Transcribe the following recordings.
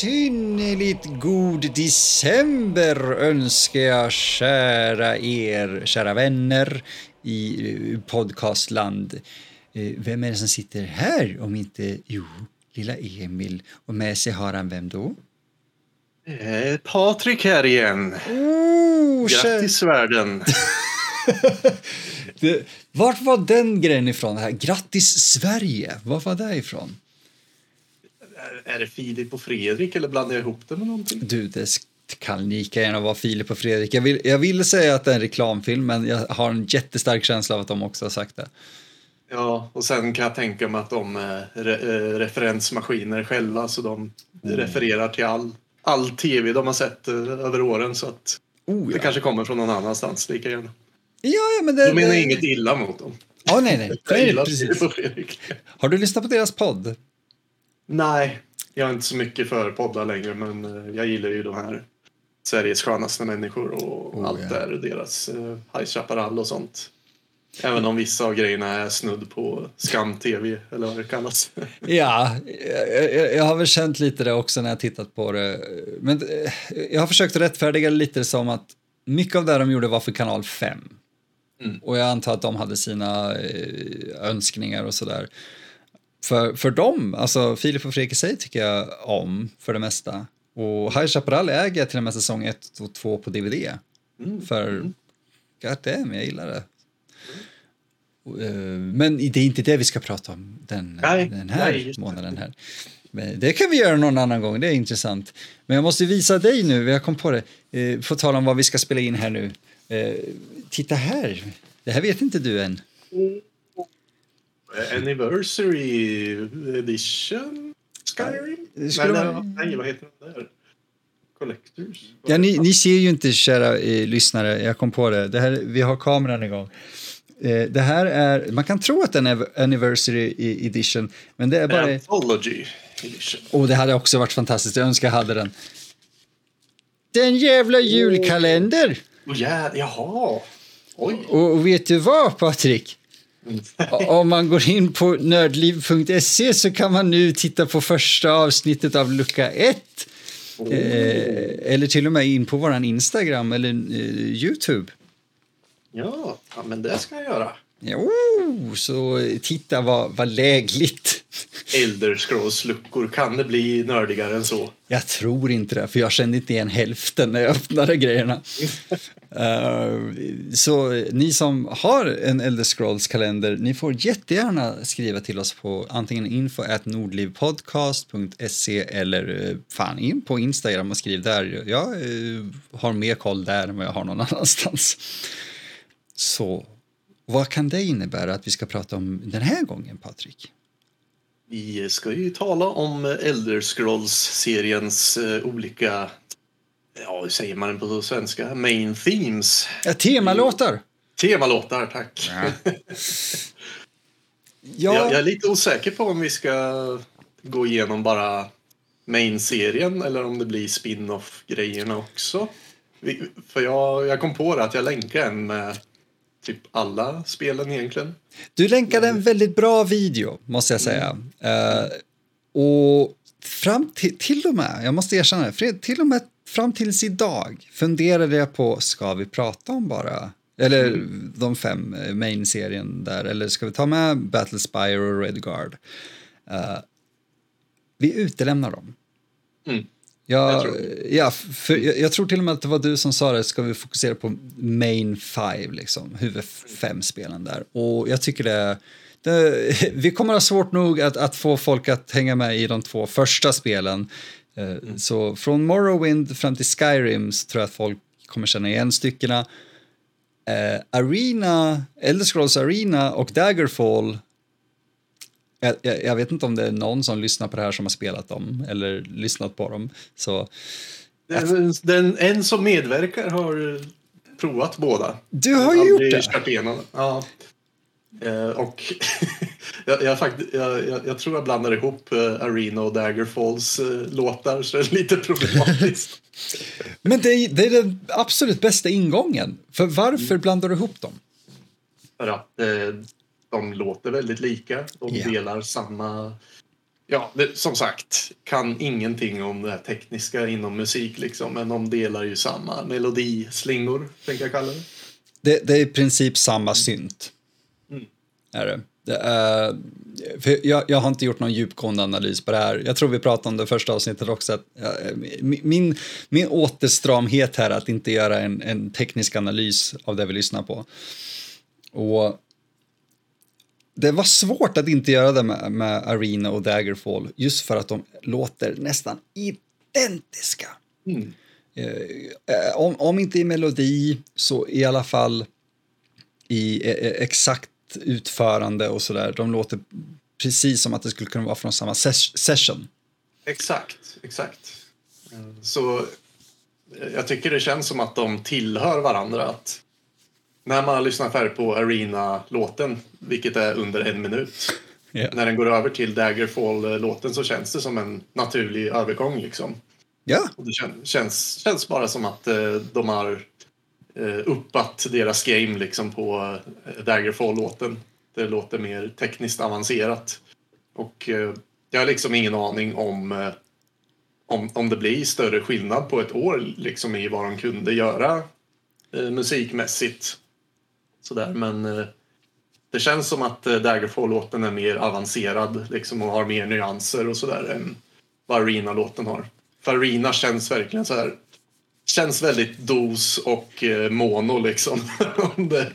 synnerligt god december önskar jag kära er, kära vänner i eh, podcastland. Eh, Vem är det som sitter här om inte, jo, lilla Emil. Och med sig har han vem då? Eh, Patrik här igen. Oh, Grattis världen. det, vart var den grejen ifrån? Här? Grattis Sverige! Var var det ifrån? Är det Filip och Fredrik eller blandar jag ihop det med någonting? Du, det kan lika gärna vara Filip och Fredrik. Jag vill, jag vill säga att det är en reklamfilm, men jag har en jättestark känsla av att de också har sagt det. Ja, och sen kan jag tänka mig att de är re eh, referensmaskiner själva, så de mm. refererar till all, all tv de har sett eh, över åren, så att oh, ja. det kanske kommer från någon annanstans lika gärna. Ja, ja, men det, de menar det... inget illa mot dem. Ja, nej, nej. nej precis. Har du lyssnat på deras podd? Nej, jag är inte så mycket för poddar längre, men eh, jag gillar ju de här Sveriges skönaste människor och oh, allt ja. där, deras uh, High Chaparral och sånt. Även om vissa av grejerna är snudd på skam-tv eller vad det kallas. ja, jag, jag, har väl känt lite det också när jag tittat på det. Men eh, jag har försökt rättfärdiga lite som att mycket av det de gjorde var för kanal 5. Mm. Och jag antar att de hade sina önskningar och sådär för, för dem, alltså Filip och Fredrik i sig tycker jag om för det mesta. Och High Chaparral äger till och med säsong 1 och 2 på DVD. Mm. För mm. god damn, jag gillar det. Mm. Men det är inte det vi ska prata om den, nej, den här nej, månaden. här. Men det kan vi göra någon annan gång, det är intressant. Men jag måste visa dig nu, jag kom på det, eh, på tal om vad vi ska spela in här nu. Eh, titta här, det här vet inte du än. Mm. Anniversary edition? Skyrim? Nej, nej, nej, vad heter den där? Collectors? Ja, ni, ni, ser ju inte, kära eh, lyssnare, jag kom på det. det här, vi har kameran igång. Eh, det här är, man kan tro att det är en Anniversary edition, men det är bara... Anthology edition. Och det hade också varit fantastiskt, jag önskar jag hade den. Den jävla julkalender! Oh, ja, jaha! Oj. Och, och vet du vad, Patrik? Om man går in på nördliv.se så kan man nu titta på första avsnittet av lucka 1. Oh. Eh, eller till och med in på vår Instagram eller eh, Youtube. Ja, ja, men det ska jag göra. Jo, så titta vad, vad lägligt. Elder Scrolls-luckor, kan det bli nördigare än så? Jag tror inte det, för jag kände inte igen hälften när jag öppnade grejerna. uh, så ni som har en Elder Scrolls-kalender, ni får jättegärna skriva till oss på antingen info nordlivpodcast.se eller uh, fan in på Instagram och skriv där. Jag uh, har mer koll där än vad jag har någon annanstans. Så vad kan det innebära att vi ska prata om den här gången, Patrik? Vi ska ju tala om Elder Scrolls-seriens uh, olika, ja hur säger man på svenska, main themes. Ja, temalåtar. Temalåtar, tack. Ja. ja. Jag, jag, är lite osäker på om vi ska gå igenom bara main-serien eller om det blir spin-off-grejerna också. För jag, jag kom på det att jag länkade en med typ alla spelen egentligen. Du länkade en väldigt bra video, måste jag säga. Mm. Uh, och fram till, till och med, jag måste erkänna det, till och med fram tills idag funderade jag på, ska vi prata om bara eller mm. de fem eh, main-serien där, eller ska vi ta med Battlespire och Redguard? Uh, vi utelämnar dem. Mm. Ja, jag, tror. Ja, för jag, jag, tror till och med att det var du som sa det, ska vi fokusera på main five, liksom, huvud fem spelen där. Och jag tycker det, det, vi kommer ha svårt nog att, att få folk att hänga med i de två första spelen. Eh, mm. Så från Morrowind fram till Skyrim så tror jag att folk kommer känna igen styckena. Uh, Arena, Elder Scrolls Arena och Daggerfall jag, jag, jag, vet inte om det är någon som lyssnar på det här som har spelat dem eller lyssnat på dem. Så, den, den, en som medverkar har provat båda. Du har ju gjort det? Ja. Eh, och jag, jag, jag, jag, tror jag blandar ihop eh, Arena och Daggerfalls eh, låtar så det är lite problematiskt. Men det är, det är den absolut bästa ingången. För varför mm. blandar du ihop dem? För att eh, de låter väldigt lika. De yeah. delar samma ja, det, som sagt, kan ingenting om det tekniska inom musik liksom, men de delar ju samma melodislingor, tänker jag kalla det. Det, det är i princip samma synt. Mm. Är det. det är, för jag, jag har inte gjort någon djupgående analys på det här. Jag tror vi pratade om det första avsnittet också. Att, ja, min, min återstramhet här att inte göra en, en teknisk analys av det vi lyssnar på. Och det var svårt att inte göra det med, med Arena och Daggerfall just för att de låter nästan identiska. Mm. Eh, om, om inte i melodi så i alla fall i eh, exakt utförande och sådär. De låter precis som att det skulle kunna vara från samma ses session. Exakt, exakt. Så jag tycker det känns som att de tillhör varandra. Att när man lyssnar färdigt på Arena-låten, vilket är under en minut, Yeah. när den går över till Daggerfall-låten så känns det som en naturlig övergång. Liksom. Ja, Och det kän, känns, känns bara som att eh, de har eh, uppat deras game liksom, på eh, Daggerfall-låten. Det låter mer tekniskt avancerat. Och eh, jag har liksom ingen aning om, eh, om, om det blir större skillnad på ett år liksom, i vad de kunde göra eh, musikmässigt. Sådär, men eh, det känns som att eh, Daggerfall-låten är mer avancerad liksom, och har mer nyanser och sådär än vad Arena-låten har. För Arena känns verkligen så här känns väldigt dos och eh, mono liksom. om, det,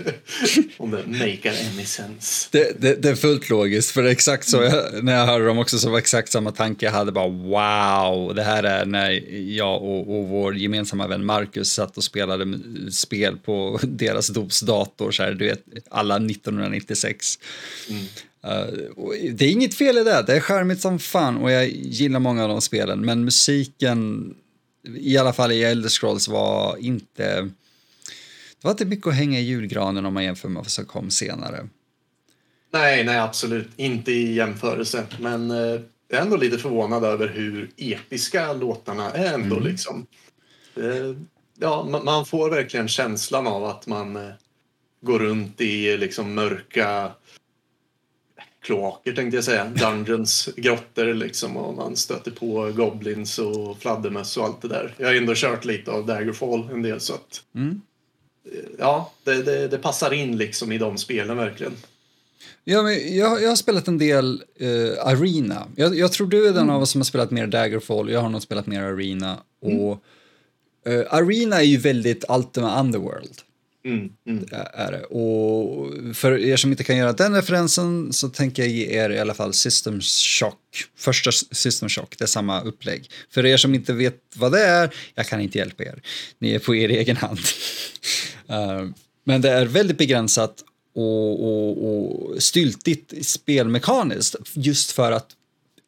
om det make any sense. det, det, det är fullt logiskt. För exakt så, jag, när jag hörde dem också så var exakt samma tanke. Jag hade bara wow, det här är när jag och, och vår gemensamma vän Marcus satt och spelade spel på deras dopsdator, så här, du vet, alla 1996. Uh, och det är inget fel i det, det är charmigt som fan och jag gillar många av de spelen, men musiken, i alla fall i Elder Scrolls, var inte... Det var inte mycket att hänga i julgranen om man jämför med vad som kom senare. Nej, nej absolut inte i jämförelse. Men eh, jag är ändå lite förvånad över hur episka låtarna är ändå liksom. Eh, ja, man, man får verkligen känslan av att man eh, går runt i liksom mörka kloaker tänkte jag säga. Dungeons, grottor liksom och man stöter på goblins och fladdermöss och allt det där. Jag har ändå kört lite av Daggerfall en del så att Mm. ja, det, det, det passar in liksom i de spelen verkligen. Ja, men jag, jag har spelat en del eh, Arena. Jag, jag tror du är den av oss som har spelat mer Daggerfall. Jag har nog spelat mer Arena. Och eh, Arena är ju väldigt Ultima Underworld. Mm, mm. Är det. Och för er som inte kan göra den referensen så tänker jag ge er i alla fall System Shock. Första System Shock, det är samma upplägg. För er som inte vet vad det är, jag kan inte hjälpa er. Ni är på er egen hand. Eh, men det är väldigt begränsat och, och, och styltigt spelmekaniskt just för att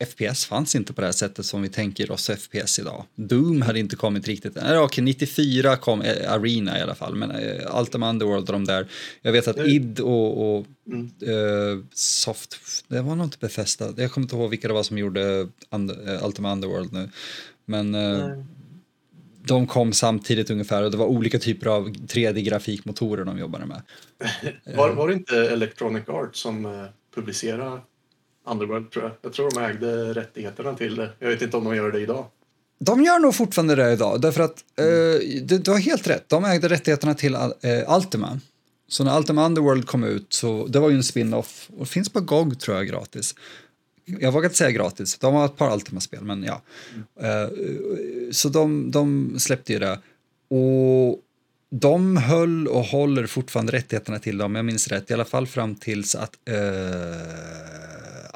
FPS fanns inte på det här sättet som vi tänker oss FPS idag. Doom hade inte kommit riktigt. Okej, 94 kom eh, Arena i alla fall, men eh, Ultima Underworld och de där. Jag vet att id och, och Mm. eh, Soft, det var nog inte Bethesda. Jag kommer inte ihåg vilka det var som gjorde und, eh, Ultima Underworld nu. Men eh, de kom samtidigt ungefär och det var olika typer av 3D-grafikmotorer de jobbade med. Var, var det inte Electronic Arts som publicerade Underworld tror jag? Jag tror de ägde rättigheterna till det. Jag vet inte om de gör det idag. De gör nog fortfarande det idag, därför att eh, du, du har helt rätt. De ägde rättigheterna till eh, Ultima. Så när Ultima Underworld kom ut, så det var ju en spin-off, och finns på GOG tror jag gratis. Jag vågar inte säga gratis, de har ett par Ultima-spel, men ja. Eh, så de, de släppte ju det. Och de höll och håller fortfarande rättigheterna till dem, jag minns rätt, i alla fall fram tills att eh,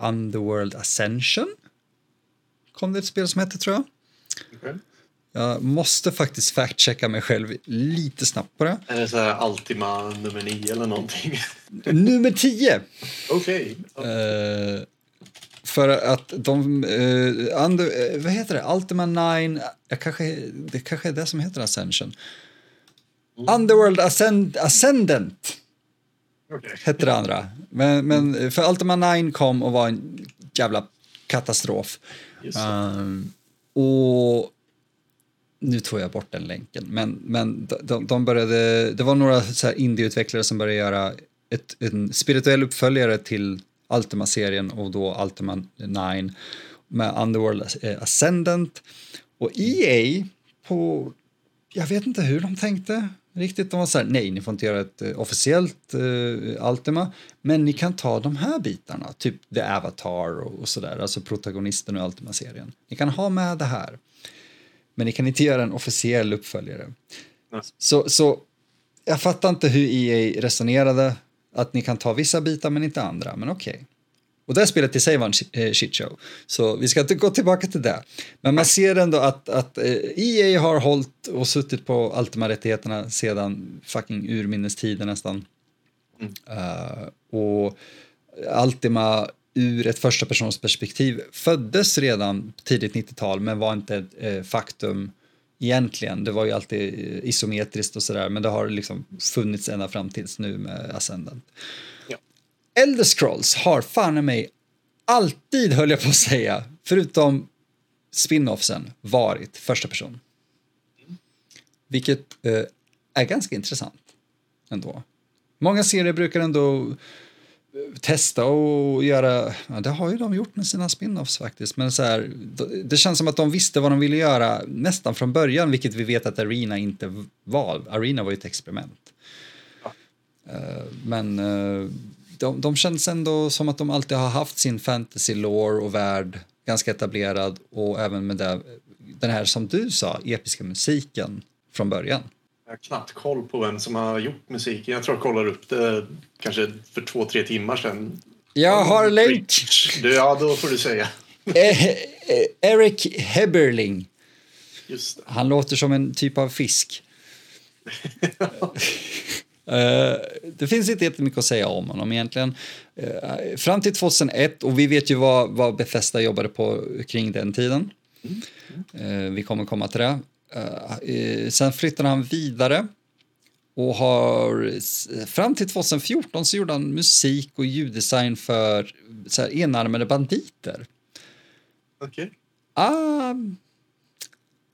Underworld Ascension kom det ett spel som hette tror jag. Okej. Jag måste faktiskt fact-checka mig själv lite snabbt på det. Är det så här Altima nummer 9 eller någonting? Nummer 10! Okej. Eh, för att de... eh, under, eh, vad heter det? Ultima 9... Jag kanske, det kanske är det som heter Ascension. Underworld Ascend, Ascendant Hette det andra. Men, men för Ultima 9 kom och var en jävla katastrof. Ehm, och nu tog jag bort den länken, men, men de, de började, det var några så indieutvecklare som började göra ett, en spirituell uppföljare till Ultima-serien och då Ultima 9. med Underworld eh, Ascendant. Och EA på, jag vet inte hur de tänkte riktigt. De var så här, nej, ni får inte göra ett uh, officiellt uh, Ultima, men ni kan ta de här bitarna, typ The Avatar och, och sådär, alltså protagonisten i Ultima-serien. Ni kan ha med det här, men ni kan inte göra en officiell uppföljare. Nej. Så, så jag fattar inte hur EA resonerade, att ni kan ta vissa bitar men inte andra, men okej. Okay. Och det spelet i sig var en eh, shitshow, så vi ska inte gå tillbaka till det. Men man ser ändå att, att EA eh, har hållit och suttit på Ultima-rättigheterna sedan fucking urminnes tider nästan. Mm. Uh, och Ultima ur ett första persons perspektiv föddes redan tidigt 90-tal men var inte ett eh, faktum egentligen. Det var ju alltid isometriskt och sådär men det har liksom funnits ända fram tills nu med Ascendant. Elder Scrolls har fan i mig alltid, höll jag på att säga, förutom spin-offsen, varit första person. Vilket eh, är ganska intressant ändå. Många serier brukar ändå eh, testa och göra, ja, det har ju de gjort med sina spin-offs faktiskt, men så här, det känns som att de visste vad de ville göra nästan från början, vilket vi vet att Arena inte var. Arena var ju ett experiment. Ja. Uh, men uh, de, de känns ändå som att de alltid har haft sin fantasy lore och värld ganska etablerad och även med det, den här som du sa, episka musiken från början. Jag har knappt koll på vem som har gjort musiken. Jag tror jag kollade upp det kanske för två, tre timmar sedan. Jag har länk! Ja, då får du säga. Eh, eh, Eric Heberling. Han låter som en typ av fisk. Uh, det finns inte jättemycket att säga om honom egentligen. Uh, fram till 2001, och vi vet ju vad, vad Bethesda jobbade på kring den tiden. Uh, vi kommer komma till det. sen flyttade han vidare och har fram till 2014 så gjorde han musik och ljuddesign för så här, enarmade banditer. Okej. Okay. Ah,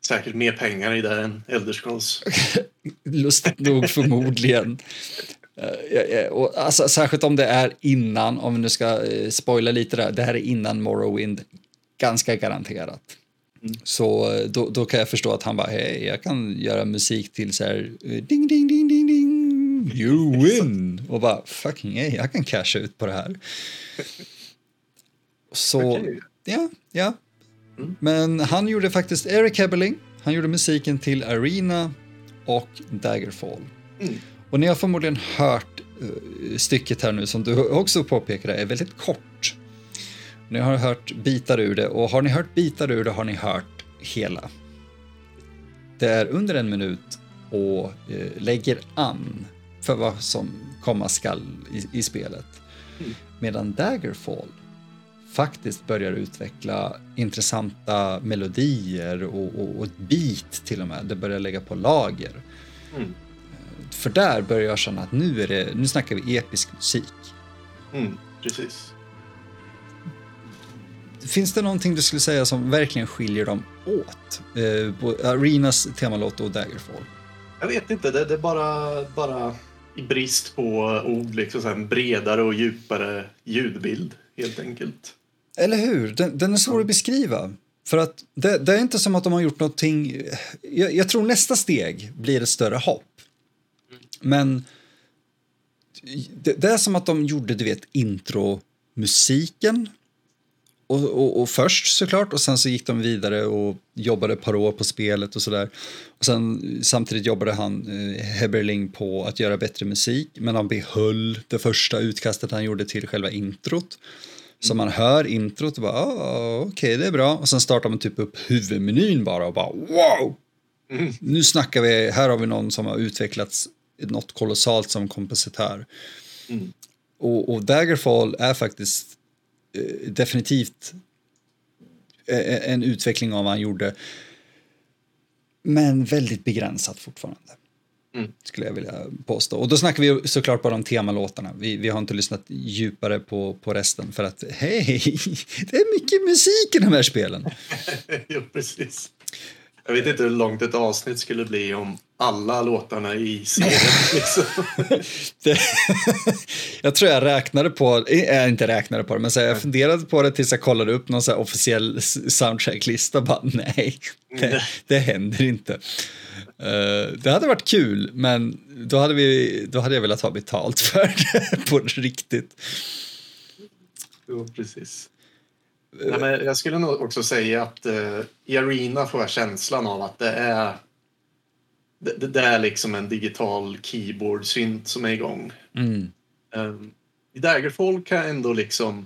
säkert mer pengar i det än Elderscrolls. Lustigt nog förmodligen. Uh, och alltså, särskilt om det är innan, om vi nu ska uh, spoila lite där, det här är innan Morrowind, ganska garanterat. Mm. Så uh, då, då, kan jag förstå att han bara, hej, jag kan göra musik till så här, ding, ding, ding, ding, ding, you win! Och bara, fucking hey, jag kan casha ut på det här. Så, okay. ja, ja, Mm. Men han gjorde faktiskt Eric Heberling, han gjorde musiken till Arena och Daggerfall. Mm. Och ni har förmodligen hört uh, stycket här nu som du också påpekade är väldigt kort. Ni har hört bitar ur det och har ni hört bitar ur det har ni hört hela. Det är under en minut och uh, lägger an för vad som komma skall i, i spelet. Mm. Medan Daggerfall faktiskt börjar utveckla intressanta melodier och, och, och ett beat till och med. Det börjar lägga på lager. Mm. För där börjar jag känna att nu, är det, nu snackar vi episk musik. Mm, precis. Finns det någonting du skulle säga som verkligen skiljer dem åt? Eh, Arenas temalåt och Daggerfall? Jag vet inte, det, det är bara, bara i brist på ord, liksom en bredare och djupare ljudbild helt enkelt. Eller hur? Den, den är svår att beskriva. För att det, det, är inte som att de har gjort någonting... Jag, jag tror nästa steg blir ett större hopp. Men det, det, är som att de gjorde, du vet, intromusiken. Och, och, och, först såklart, och sen så gick de vidare och jobbade ett par år på spelet och sådär. Och sen samtidigt jobbade han, eh, Heberling, på att göra bättre musik. Men han behöll det första utkastet han gjorde till själva introt. Så man hör introt och bara oh, okej okay, det är bra och sen startar man typ upp huvudmenyn bara och bara wow! Mm. Nu snackar vi, här har vi någon som har utvecklats något kolossalt som kompositör. Mm. Och, och, Daggerfall är faktiskt eh, definitivt eh, en utveckling av vad han gjorde. Men väldigt begränsat fortfarande. Mm. Skulle jag vilja påstå. Och då snackar vi såklart bara om temalåtarna. Vi, vi har inte lyssnat djupare på, på resten för att hej, det är mycket musik i de här spelen. jo, precis. Jag vet inte hur långt ett avsnitt skulle bli om alla låtarna i serien. Liksom. Det, jag tror jag räknade på, äh, inte räknade på det, men så jag funderade på det tills jag kollade upp någon så officiell soundtrack-lista. Bara, nej, det, det händer inte. Uh, det hade varit kul, men då hade, vi, då hade jag velat ha betalt för det på riktigt. Jo, precis. Nej, men jag skulle nog också säga att uh, i Arena får jag känslan av att det är det, det är liksom en digital keyboard-synt som är igång. Mm. Um, I Daggerfall kan jag ändå liksom,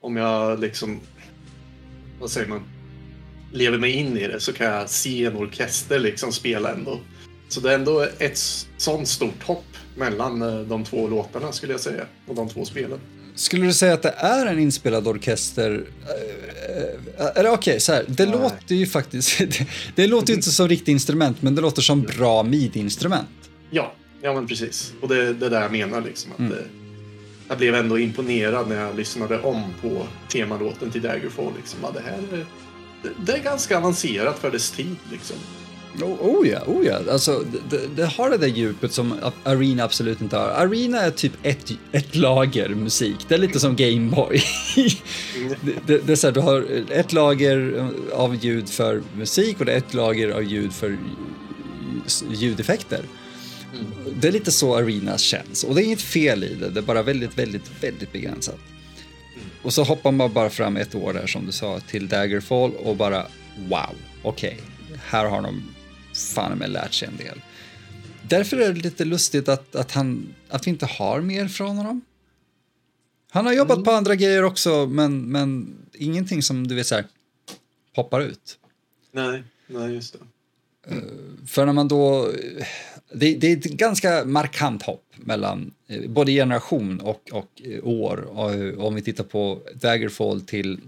om jag liksom, vad säger man, lever mig in i det så kan jag se en orkester liksom spela ändå. Så det är ändå ett sånt stort hopp mellan eh, de två låtarna skulle jag säga, och de två spelen. Skulle du säga att det är en inspelad orkester? Eh, eller okej, okay, så här. Det Nej. låter ju faktiskt... Det, det låter ju inte som riktigt instrument, men det låter som bra midi-instrument. Ja, ja men precis. Och det är det där jag menar liksom. Att mm. det, jag blev ändå imponerad när jag lyssnade om på temalåten till Daggerfall. Liksom. Ja, det här är, det, det är ganska avancerat för dess tid liksom. Oh, oh, ja, oh ja. Alltså, det, det, har det där djupet som Arena absolut inte har. Arena är typ ett, ett lager musik. Det är lite som Gameboy. det, det, det, är så här, du har ett lager av ljud för musik och det är ett lager av ljud för ljudeffekter. Mm. Det är lite så Arena känns och det är inget fel i det. Det är bara väldigt, väldigt, väldigt begränsat. Och så hoppar man bara fram ett år där som du sa till Daggerfall och bara wow, okej, okay, här har de fan med lärt sig en del. Därför är det lite lustigt att, att, han, att vi inte har mer från honom. Han har jobbat mm. på andra grejer också, men, men ingenting som du vet så här, poppar ut. Nej, nej just det. Uh, för när man då... Det, det, är ett ganska markant hopp mellan uh, både generation och, och uh, år. Och, om vi tittar på Daggerfall till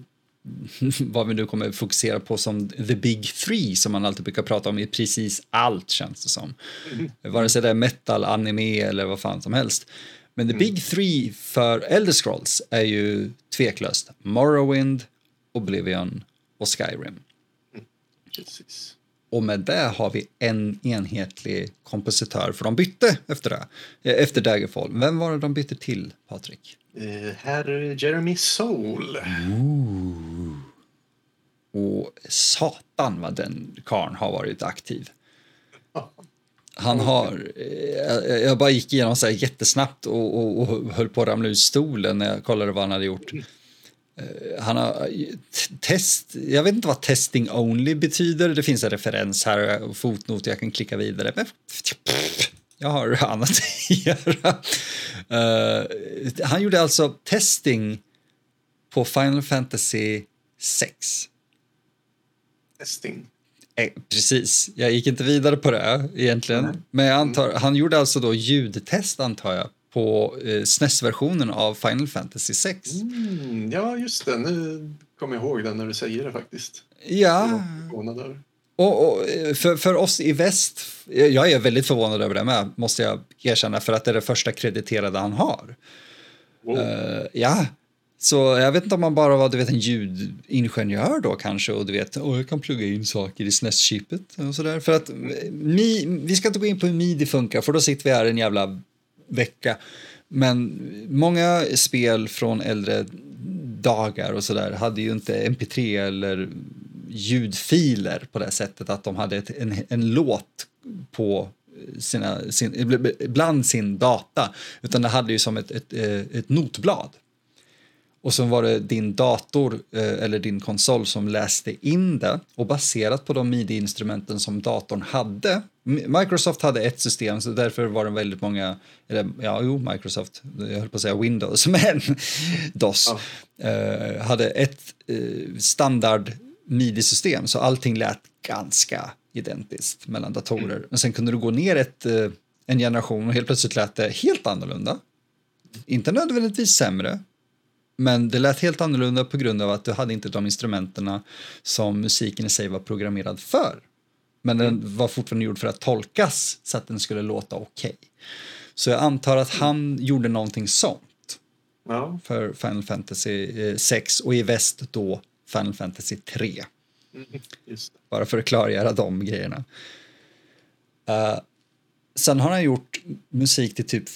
vad vi nu kommer fokusera på som the big three som man alltid brukar prata om i precis allt känns det som. Mm. Vare sig det är metal, anime eller vad fan som helst. Men the mm. big three för Elder Scrolls är ju tveklöst Morrowind, Oblivion och Skyrim. Mm. Precis. Och med det har vi en enhetlig kompositör, för de bytte efter det, eh, efter Daggerfall. Vem var det de bytte till, Patrik? Uh, herr Jeremy Soul. Ooh. Och satan vad den karn har varit aktiv. Han har, eh, jag bara gick igenom så här jättesnabbt och, och, och höll på att ramla ur stolen när jag kollade vad han hade gjort. Eh, han har test, jag vet inte vad testing only betyder. Det finns en referens här och fotnot jag kan klicka vidare. Men jag har annat att göra. Uh, han gjorde alltså testing på Final Fantasy 6. Testing? Eh, precis, jag gick inte vidare på det egentligen. Mm. Men jag antar, han gjorde alltså då ljudtest antar jag på eh, SNES-versionen av Final Fantasy 6. Mm, ja, just det. Nu kommer jag ihåg det när du säger det faktiskt. Ja. Och, och, för, för oss i väst, jag är väldigt förvånad över det med, måste jag erkänna, för att det är det första krediterade han har. Wow. Uh, ja, så jag vet inte om man bara var du vet, en ljudingenjör då kanske och du vet, oh, jag kan plugga in saker i SNES-chippet och sådär. För att mi, vi ska inte gå in på hur midi funkar för då sitter vi här en jävla vecka. Men många spel från äldre dagar och sådär hade ju inte mp3 eller ljudfiler på det sättet att de hade ett, en, en låt på sina, sin, bland sin data, utan det hade ju som ett, ett, ett notblad. Och så var det din dator eh, eller din konsol som läste in det och baserat på de midi-instrumenten som datorn hade. Microsoft hade ett system så därför var det väldigt många, eller ja, jo, Microsoft, jag höll på att säga Windows, men DOS, ja. eh, hade ett eh, standard midi-system så allting lät ganska identiskt mellan datorer. Mm. Men sen kunde du gå ner ett, en generation och helt plötsligt lät det helt annorlunda. Inte nödvändigtvis sämre, men det lät helt annorlunda på grund av att du hade inte de instrumenten som musiken i sig var programmerad för. Men den mm. var fortfarande gjord för att tolkas så att den skulle låta okej. Okay. Så jag antar att han gjorde någonting sånt ja. för Final Fantasy 6 eh, och i väst då Final Fantasy 3. Mm, Bara för att klargöra de grejerna. Uh, sen har han gjort musik till typ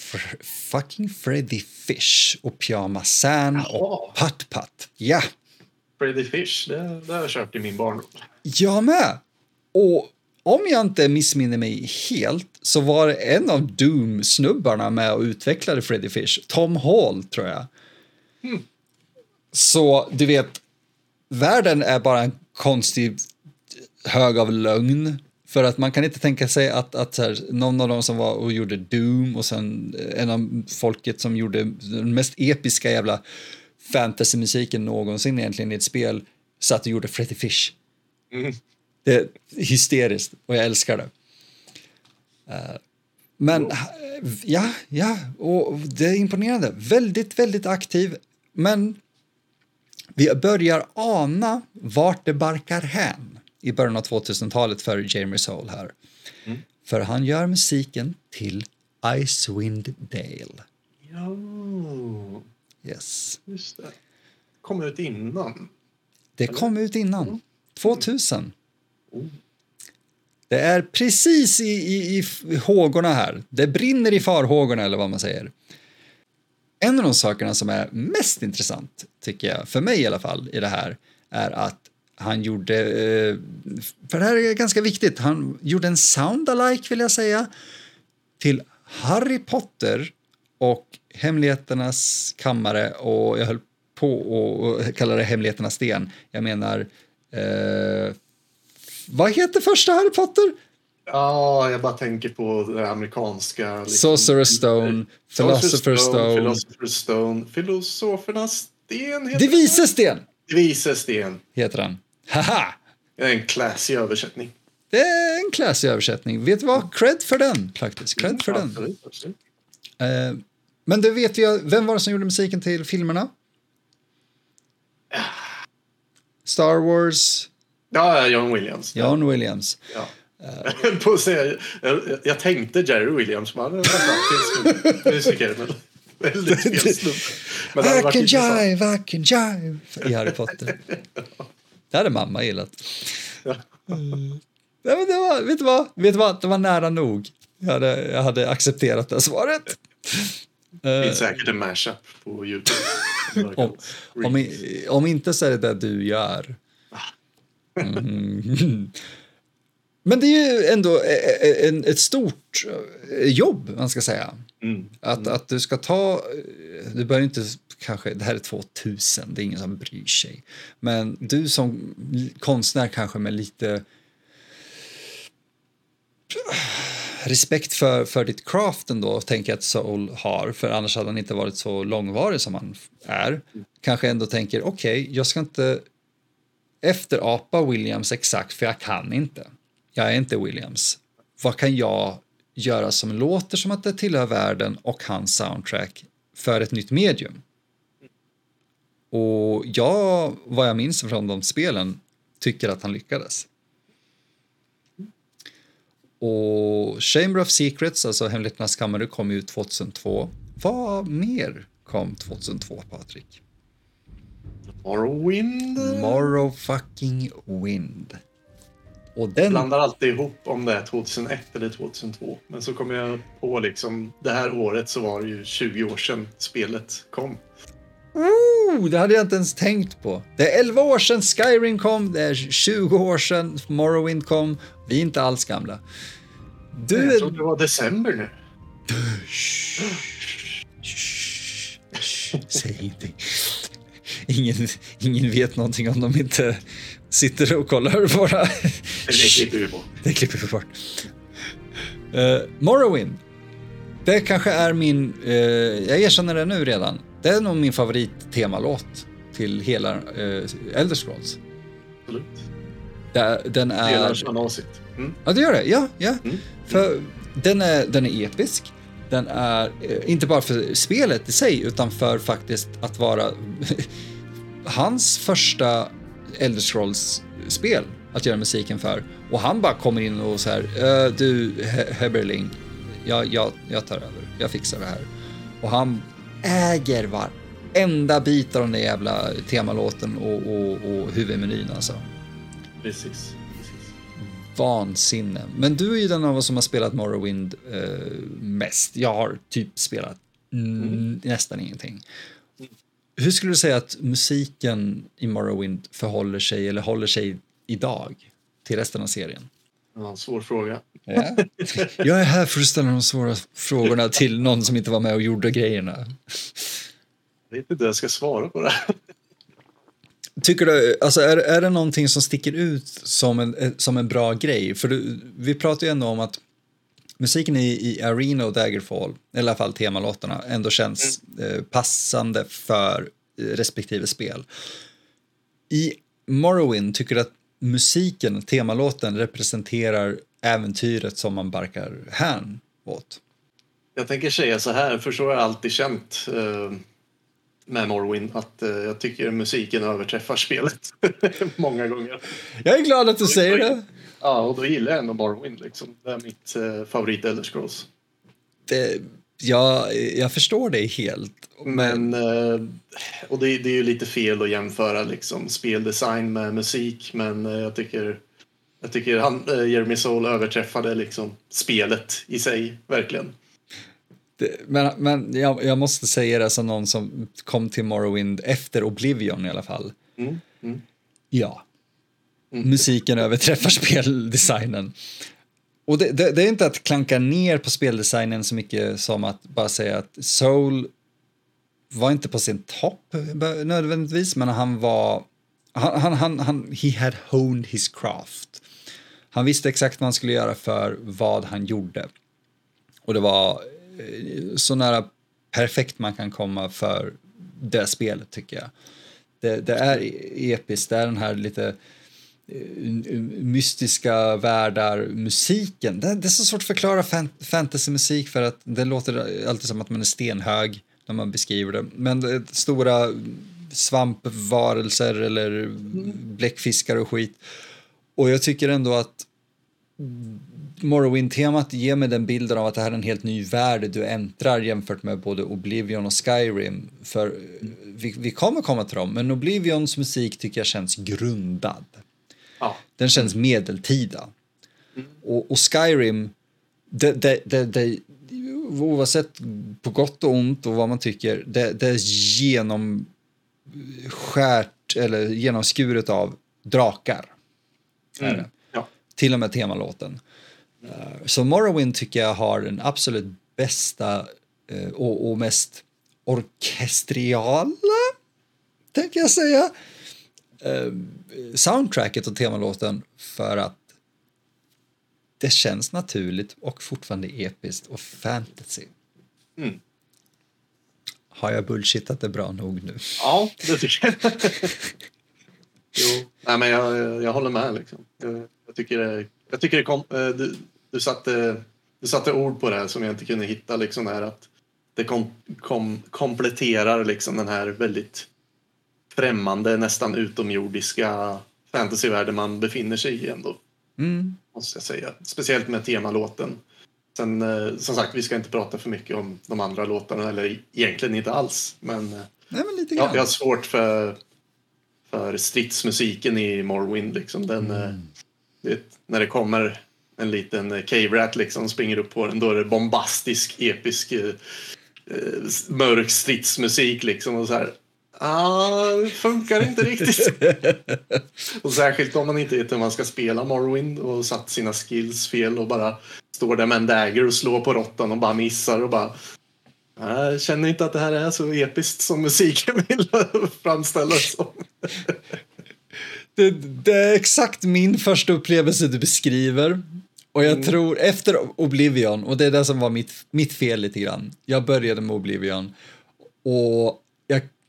fucking Freddy Fish och Pyjama San och Putt Putt. Ja. Freddy Fish, det, det har jag kört i min barndom. Jag med. Och om jag inte missminner mig helt så var en av Doom-snubbarna med och utvecklade Freddy Fish. Tom Hall, tror jag. Mm. Så du vet, världen är bara en konstig hög av lögn. För att man kan inte tänka sig att, att här, någon av dem som var och gjorde Doom och sen en av folket som gjorde den mest episka jävla fantasymusiken någonsin egentligen i ett spel satt och gjorde Freddy Fish. Mm. Det är hysteriskt och jag älskar det. Uh, men ja, ja, och det är imponerande. Väldigt, väldigt aktiv. Men vi börjar ana vart det barkar hän i början av 2000-talet för Jamie Soul här. Mm. För han gör musiken till Icewind Dale. Ja. Yes. Just det. Kom ut innan. Det Eller? kom ut innan. Mm. 2000. Mm. Det är precis i, i, i hågorna här. Det brinner i farhågorna eller vad man säger. En av de sakerna som är mest intressant, tycker jag, för mig i alla fall, i det här, är att han gjorde, eh, för det här är ganska viktigt, han gjorde en sound-alike vill jag säga, till Harry Potter och Hemligheternas kammare och jag höll på att kalla det Hemligheternas sten. Jag menar, eh, vad heter första Harry Potter? Ja, jag bara tänker på det amerikanska. Liksom, Sorcerer Stone, Philosopher's Stone. Philosopher's Stone, Filosofernas sten. Det vises sten! Det vises sten. Heter han. Haha! Det är en classy översättning. Det är en classy översättning. Vet du vad? Cred för den, faktiskt. Cred för den. Absolut, Uh, men du vet vi, vem var det som gjorde musiken till filmerna? Star Wars. Ja, John Williams. John Williams. Ja. Uh, på säga, jag, jag, tänkte Jerry Williams, men han är musiker. Men väldigt fel snubbe. I can jive, I can jive i Harry Potter. Det hade mamma gillat. Ja. Mm. Ja, men det var, vet, du vad? vet du vad? Det var nära nog. Jag hade, jag hade accepterat det svaret. Det finns säkert en mashup på Youtube. om, om, om, inte så är det det du gör. Mm. Men det är ju ändå en, ett stort jobb, man ska säga. Mm. Att, att du ska ta, du behöver inte kanske, det här är 2000, det är ingen som bryr sig. Men du som konstnär kanske med lite respekt för, för ditt craft ändå, tänker jag att Soul har, för annars hade han inte varit så långvarig som han är. Kanske ändå tänker, okej, okay, jag ska inte efterapa Williams exakt, för jag kan inte. Jag är inte Williams. Vad kan jag göra som låter som att det tillhör världen och hans soundtrack för ett nytt medium? Och jag, vad jag minns från de spelen, tycker att han lyckades. Och Chamber of Secrets, alltså Hemligheternas kammare, kom ut 2002. Vad mer kom 2002, Patrik? Morrowind? Morrow fucking wind. Och den... Jag blandar alltid ihop om det är 2001 eller 2002. Men så kommer jag på liksom, det här året så var det ju 20 år sedan spelet kom. Oh, det hade jag inte ens tänkt på. Det är 11 år sedan Skyrim kom, det är 20 år sedan Morrowind kom. Vi är inte alls gamla. Du... Jag trodde det var december nu. Säg ingenting. Ingen, ingen vet någonting om de inte sitter och kollar våra... Det klipper vi bort. Det klipper vi bort. Uh, Morrowind. Det kanske är min, uh, jag erkänner det nu redan, det är nog min favorittemalåt till hela uh, Elder Scrolls. Absolut. Det, den är... Delar samma åsikt. Mm. Ja, det gör det. Ja, ja. Mm. För den är, den är episk. Den är uh, inte bara för spelet i sig, utan för faktiskt att vara hans första Elder Scrolls-spel att göra musiken för. Och han bara kommer in och så här, du Heberling, jag, jag, jag tar över, jag fixar det här. Och han äger varenda bit av den där jävla temalåten och, och, och huvudmenyn alltså. Precis. precis. vansinne. Men du är ju den av oss som har spelat Morrowind eh, mest. Jag har typ spelat mm, nästan ingenting. Hur skulle du säga att musiken i Morrowind förhåller sig eller håller sig idag till resten av serien? Ja, svår fråga. Ja. Jag är här för att ställa de svåra frågorna till någon som inte var med och gjorde grejerna. Jag vet inte hur jag ska svara på det. Tycker du, alltså är, är det någonting som sticker ut som en, som en bra grej? För du, vi pratar ju ändå om att musiken i, i Arena och Daggerfall, i alla fall temalåtarna, ändå känns mm. eh, passande för eh, respektive spel. I Morrowind tycker du att musiken, temalåten, representerar äventyret som man barkar hän åt? Jag tänker säga så här, för så har jag alltid känt eh, med Morrowind att eh, jag tycker musiken överträffar spelet många gånger. Jag är glad att du säger det. Ja, och då gillar jag ändå Morrowind liksom. Det är mitt eh, favorit Elder Scrolls. Det, ja, jag förstår dig helt. Men, eh, och det, det, är ju lite fel att jämföra liksom speldesign med musik, men eh, jag tycker jag tycker han, eh, Jeremy Soul överträffade liksom spelet i sig, verkligen. Det, men men jag, jag, måste säga det som någon som kom till Morrowind efter Oblivion i alla fall. Mm, mm. Ja. Mm. Musiken överträffar speldesignen. Och det, det, det, är inte att klanka ner på speldesignen så mycket som att bara säga att Soul var inte på sin topp nödvändigtvis, men han var... Han, han, han, han, he had honed his craft. Han visste exakt vad han skulle göra för vad han gjorde. Och det var eh, så nära perfekt man kan komma för det spelet tycker jag. Det, det är e- episkt, det är den här lite eh, mystiska världar, musiken. Det, det, är så svårt att förklara fan, fantasymusik för att det låter alltid som att man är stenhög när man beskriver det. Men det stora svampvarelser eller bläckfiskar och skit. Och jag tycker ändå att Morrowind-temat ger mig den bilden av att det här är en helt ny värld du äntrar jämfört med både Oblivion och Skyrim. För vi, vi kommer komma till dem, men Oblivions musik tycker jag känns grundad. Ja. Den känns medeltida. Mm. Och, och, Skyrim, det, det, det, det, oavsett på gott och ont och vad man tycker, det, det är genomskärt eller genomskuret av drakar. Mm. Ja. Till och med temalåten. Uh, så Morrowind tycker jag har den absolut bästa uh, och, och, mest orkestriala, tänker jag säga, uh, soundtracket och temalåten för att det känns naturligt och fortfarande episkt och fantasy. Mm. Har jag bullshittat det bra nog nu? Ja, det tycker jag. jo, Nej, men jag, jag håller med. Liksom. Jag, jag tycker det, jag tycker det kom, eh, du, du, satte, du satte ord på det här som jag inte kunde hitta. Liksom här, att det kom, kom, kompletterar liksom den här väldigt främmande, nästan utomjordiska fantasyvärlden man befinner sig i ändå. Mm. Måste jag säga. Speciellt med temalåten. Sen eh, som sagt, vi ska inte prata för mycket om de andra låtarna, eller egentligen inte alls. Men, eh, Nej, men lite grann. jag har svårt för, för stridsmusiken i Morrowind. Liksom. Den, mm. Eh, när det kommer en liten Cave-Rat liksom springer upp på den, då är det bombastisk, episk, eh, mörk stridsmusik liksom. Och så här, Ah, det funkar inte riktigt. och särskilt om man inte vet hur man ska spela Morrowind och satt sina skills fel och bara står där med en dagger och slår på råttan och bara missar och bara jag känner inte att det här är så episkt som musiken vill framställa som. det, det, är exakt min första upplevelse du beskriver. Och jag mm. tror efter Oblivion, och det är det som var mitt, mitt fel lite grann. Jag började med Oblivion och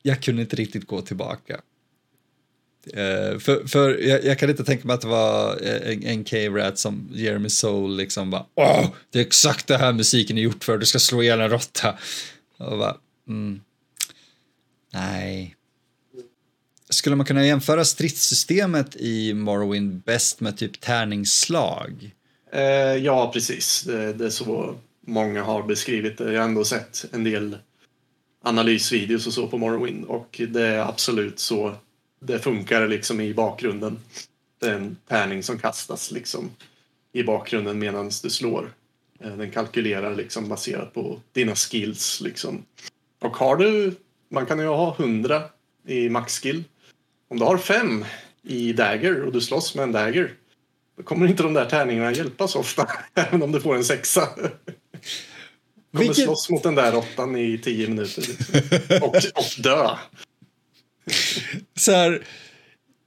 jag kunde inte riktigt gå tillbaka. Uh, för för jag, jag, kan inte tänka mig att det var en, en K-Rat som Jeremy Soul liksom bara Åh, det är exakt det här musiken är gjort för, du ska slå ihjäl en råtta. Och bara, mm, nej. Skulle man kunna jämföra stridssystemet i Morrowind bäst med typ tärningsslag? Uh, ja, precis. Det, det, är så många har beskrivit det. Jag har ändå sett en del analysvideos och så på Morrowind och det är absolut så det funkar liksom i bakgrunden. Det är en tärning som kastas liksom i bakgrunden medan du slår. Eh, den kalkylerar liksom baserat på dina skills. Liksom. Och har du, man kan ju ha 100 i maxskill. Om du har fem i dagger och du slåss med en dagger. Då kommer inte de där tärningarna hjälpa så ofta. Även om du får en sexa. Kommer Vilket- slåss mot den där åttan i tio minuter. Liksom. Och, och dö. så här,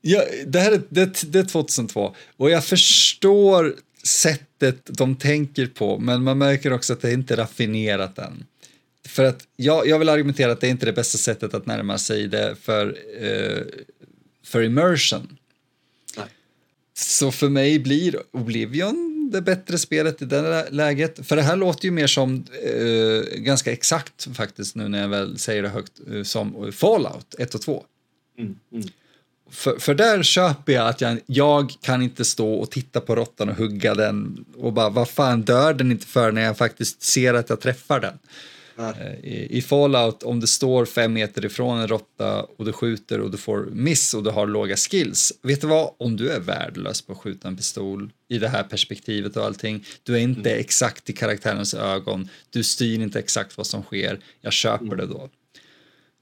ja, det här är, det, det är 2002 och jag förstår sättet de tänker på men man märker också att det inte är raffinerat än. För att jag, jag vill argumentera att det är inte det bästa sättet att närma sig det för, eh, för immersion. Nej. Så för mig blir Oblivion det bättre spelet i det läget. För det här låter ju mer som, eh, ganska exakt faktiskt nu när jag väl säger det högt, eh, som Fallout 1 och 2. Mm, mm. För, för där köper jag att jag, jag kan inte stå och titta på råttan och hugga den och bara vad fan dör den inte för när jag faktiskt ser att jag träffar den. Eh, I, I Fallout om det står fem meter ifrån en råtta och du skjuter och du får miss och du har låga skills. Vet du vad? Om du är värdelös på att skjuta en pistol i det här perspektivet och allting. Du är inte exakt i karaktärens ögon. Du styr inte exakt vad som sker. Jag köper det då.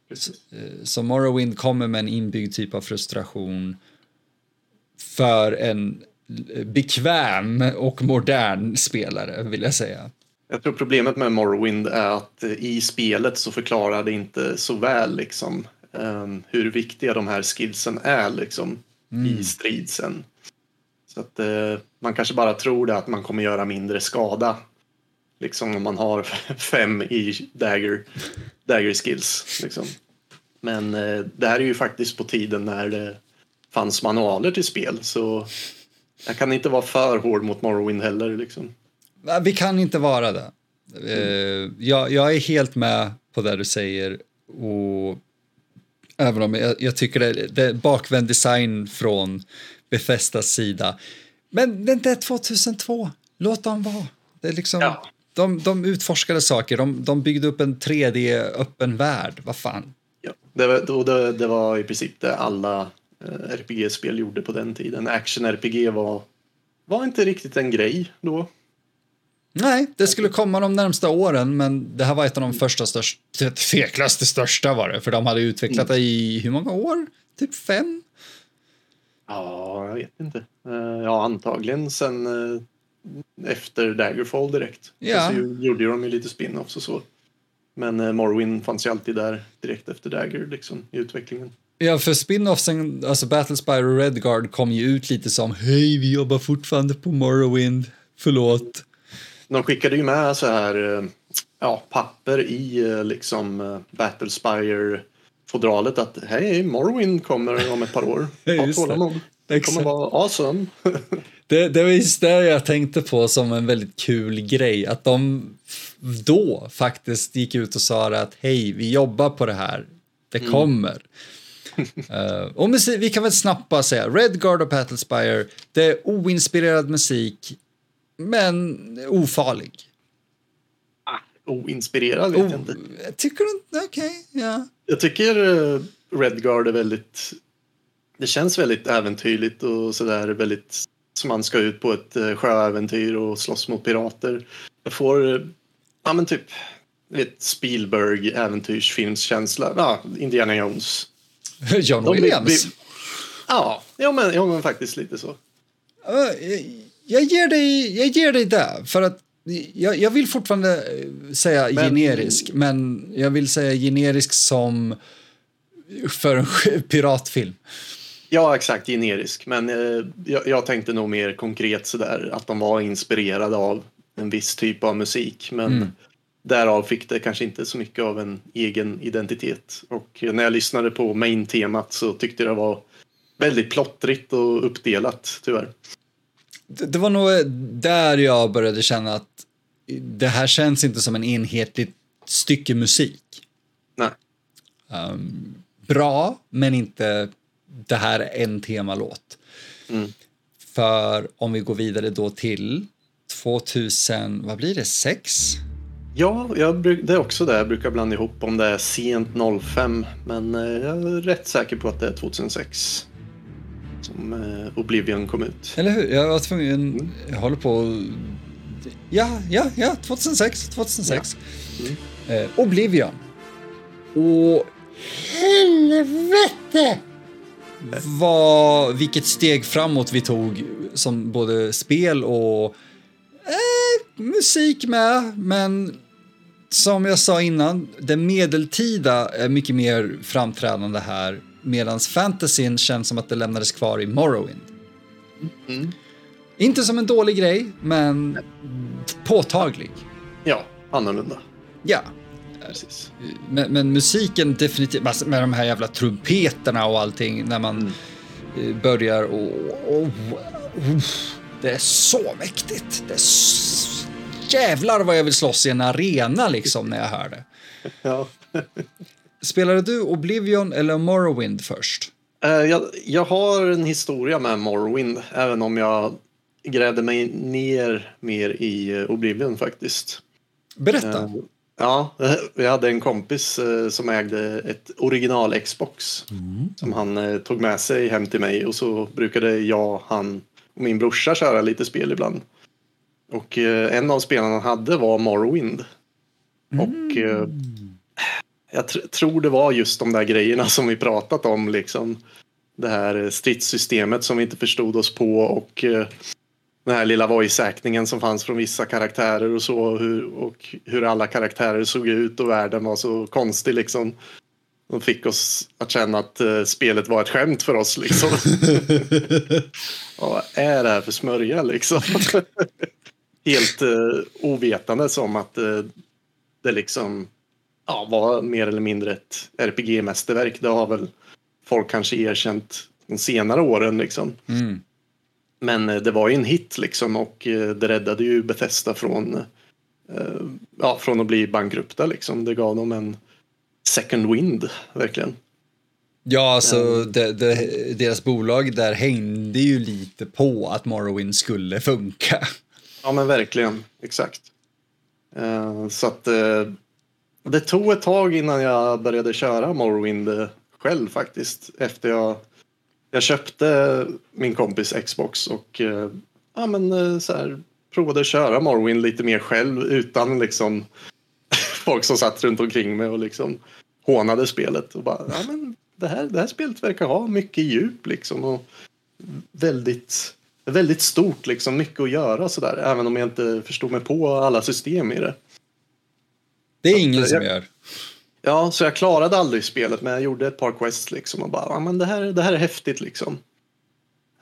Precis. Så Morrowind kommer med en inbyggd typ av frustration för en bekväm och modern spelare, vill jag säga. Jag tror problemet med Morrowind är att eh, i spelet så förklarar det inte så väl liksom um, hur viktiga de här skillsen är liksom i strid sen. Så att eh, man kanske bara tror det att man kommer göra mindre skada. Liksom om man har fem i dagger, dagger skills. Liksom. Men eh, det här är ju faktiskt på tiden när det fanns manualer till spel så jag kan inte vara för hård mot Morrowind heller. Liksom. Vi kan inte vara det. Eh, jag, jag är helt med på det du säger. Och även om jag, jag tycker det, det är bakvänd design från Befestas sida. Men det är 2002. Låt dem vara. Det är liksom, Ja. de, de utforskade saker. De, de byggde upp en 3D-öppen värld. Vad fan. Ja, det, var, det, det var i princip det alla eh, RPG-spel gjorde på den tiden. Action-RPG var, var inte riktigt en grej då. Nej, det skulle komma de närmsta åren, men det här var ett av de första största, tveklöst största var det, för de hade utvecklat det i hur många år? Typ fem? Ja, jag vet inte. Eh, ja, antagligen sen eh, efter Daggerfall direkt. Ja. Så gjorde de ju lite spin-offs och så. Men eh, Morrowind fanns ju alltid där direkt efter Dagger liksom, i utvecklingen. Ja, för spin-offsen, alltså Battlespire och Redguard kom ju ut lite som hej, vi jobbar fortfarande på Morrowind, förlåt. De skickade ju med så här eh, ja, papper i eh, liksom eh, Battlespire-fodralet att hej, Morrowind kommer om ett par år. Ha det. tålamod. Det kommer vara awesome. Det, det var just det jag tänkte på som en väldigt kul grej, att de då faktiskt gick ut och sa att hej, vi jobbar på det här, det kommer. Eh, och musik, vi kan väl snabbt bara säga, Redguard och Battlespire, det är oinspirerad musik, men ofarlig. Oinspirerad vet jag Oh, inte. tycker du inte? Okej, ja. Jag tycker uh, Redguard är väldigt... Det känns väldigt äventyrligt och sådär väldigt som man ska ut på ett uh, sjöäventyr och slåss mot pirater. Jag får, uh, ja men typ, vet Spielberg äventyrsfilmskänsla. Ja, Indiana Jones. John De Williams. Ja, ja men, ja men faktiskt lite så. Uh, jag, ger dig, jag ger dig det, för att jag, jag vill fortfarande eh, säga Men- generisk, men jag vill säga generisk som för en piratfilm. Ja, exakt generisk. Men eh, jag, jag tänkte nog mer konkret sådär att de var inspirerade av en viss typ av musik. Men Mm. därav fick det kanske inte så mycket av en egen identitet. Och när jag lyssnade på main-temat så tyckte jag det var väldigt plottrigt och uppdelat tyvärr. Det, var nog där jag började känna att det här känns inte som en enhetligt stycke musik. Nej. Um, bra, men inte det här är en temalåt. Mm. För om vi går vidare då till 2000, vad blir det, 6? Ja, jag, det är också det jag brukar blanda ihop om det är sent 05. Men eh, jag är rätt säker på att det är 2006. Som eh, Oblivion kom ut. Eller hur? Jag var tvungen, jag håller på... Ja, ja, ja, 2006, 2006. Ja. Mm. Eh, Oblivion. Och helvete! Vad, vilket steg framåt vi tog som både spel och eh, musik med. Men som jag sa innan, det medeltida är mycket mer framträdande här. Medan fantasyn känns som att det lämnades kvar i Morrowind. Mm. Inte som en dålig grej, men påtaglig. Ja, annorlunda. Ja. Precis. Men, men, musiken definitivt, med de här jävla trumpeterna och allting när man mm. börjar och, och, och, Det är så mäktigt. Det är så, jävlar vad jag vill slåss i en arena liksom när jag hör det. Ja. Spelade du Oblivion eller Morrowind först? Uh, jag, jag har en historia med Morrowind, även om jag grävde mig ner mer i uh, Oblivion faktiskt. Berätta. Uh, ja, vi hade en kompis som ägde ett original Xbox mm. som han tog med sig hem till mig och så brukade jag, han och min brorsa köra lite spel ibland. Och en av spelen han hade var Morrowind. Mm. Och jag tr tror det var just de där grejerna som vi pratat om. Liksom. Det här stridssystemet som vi inte förstod oss på och uh, den här lilla voice-actingen som fanns från vissa karaktärer och så. Och hur, och hur alla karaktärer såg ut och världen var så konstig liksom. De fick oss att känna att uh, spelet var ett skämt för oss liksom. vad är det här för smörja liksom? Helt uh, ovetande som att det liksom ja, var mer eller mindre ett RPG-mästerverk. Det har väl folk kanske erkänt de senare åren liksom. Mm. Men eh, det var ju en hit liksom och eh, det räddade ju Bethesda från, eh, ja, från att bli bankrupta liksom. Det gav dem en second wind, verkligen. Ja, alltså mm. det, det, deras bolag där hängde ju lite på att Morrowind skulle funka. Ja, men verkligen. Exakt. så att det tog ett tag innan jag började köra Morrowind själv faktiskt. Efter jag, jag köpte min kompis Xbox och eh, ja, men, eh, så här, provade att köra Morrowind lite mer själv utan liksom folk som satt runt omkring mig och liksom hånade spelet. Och bara, ja, men det, här, det här spelet verkar ha mycket djup liksom. Och väldigt, väldigt stort, liksom, mycket att göra sådär. Även om jag inte förstod mig på alla system i det. Det är ingen som gör. Ja, så jag klarade aldrig spelet men jag gjorde ett par quests liksom och bara, ja men det här, det här är häftigt liksom.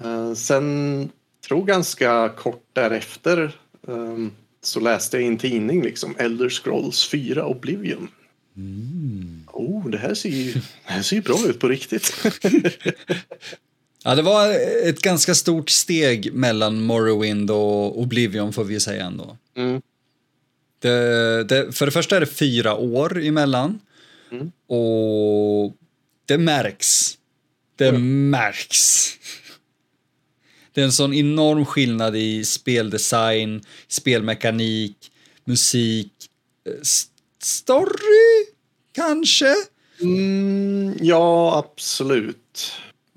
Uh, sen, tror ganska kort därefter um, så läste jag i en tidning liksom Elder Scrolls 4 Oblivion. Mm. Oh, det här ser ju, det här ser ju bra ut på riktigt. ja, det var ett ganska stort steg mellan Morrowind och Oblivion får vi säga ändå. Mm. Det, det, för det första är det fyra år emellan. Mm. Och det märks. Det mm. märks. Det är en sån enorm skillnad i speldesign, spelmekanik, musik, eh, story kanske? Mm, ja, absolut.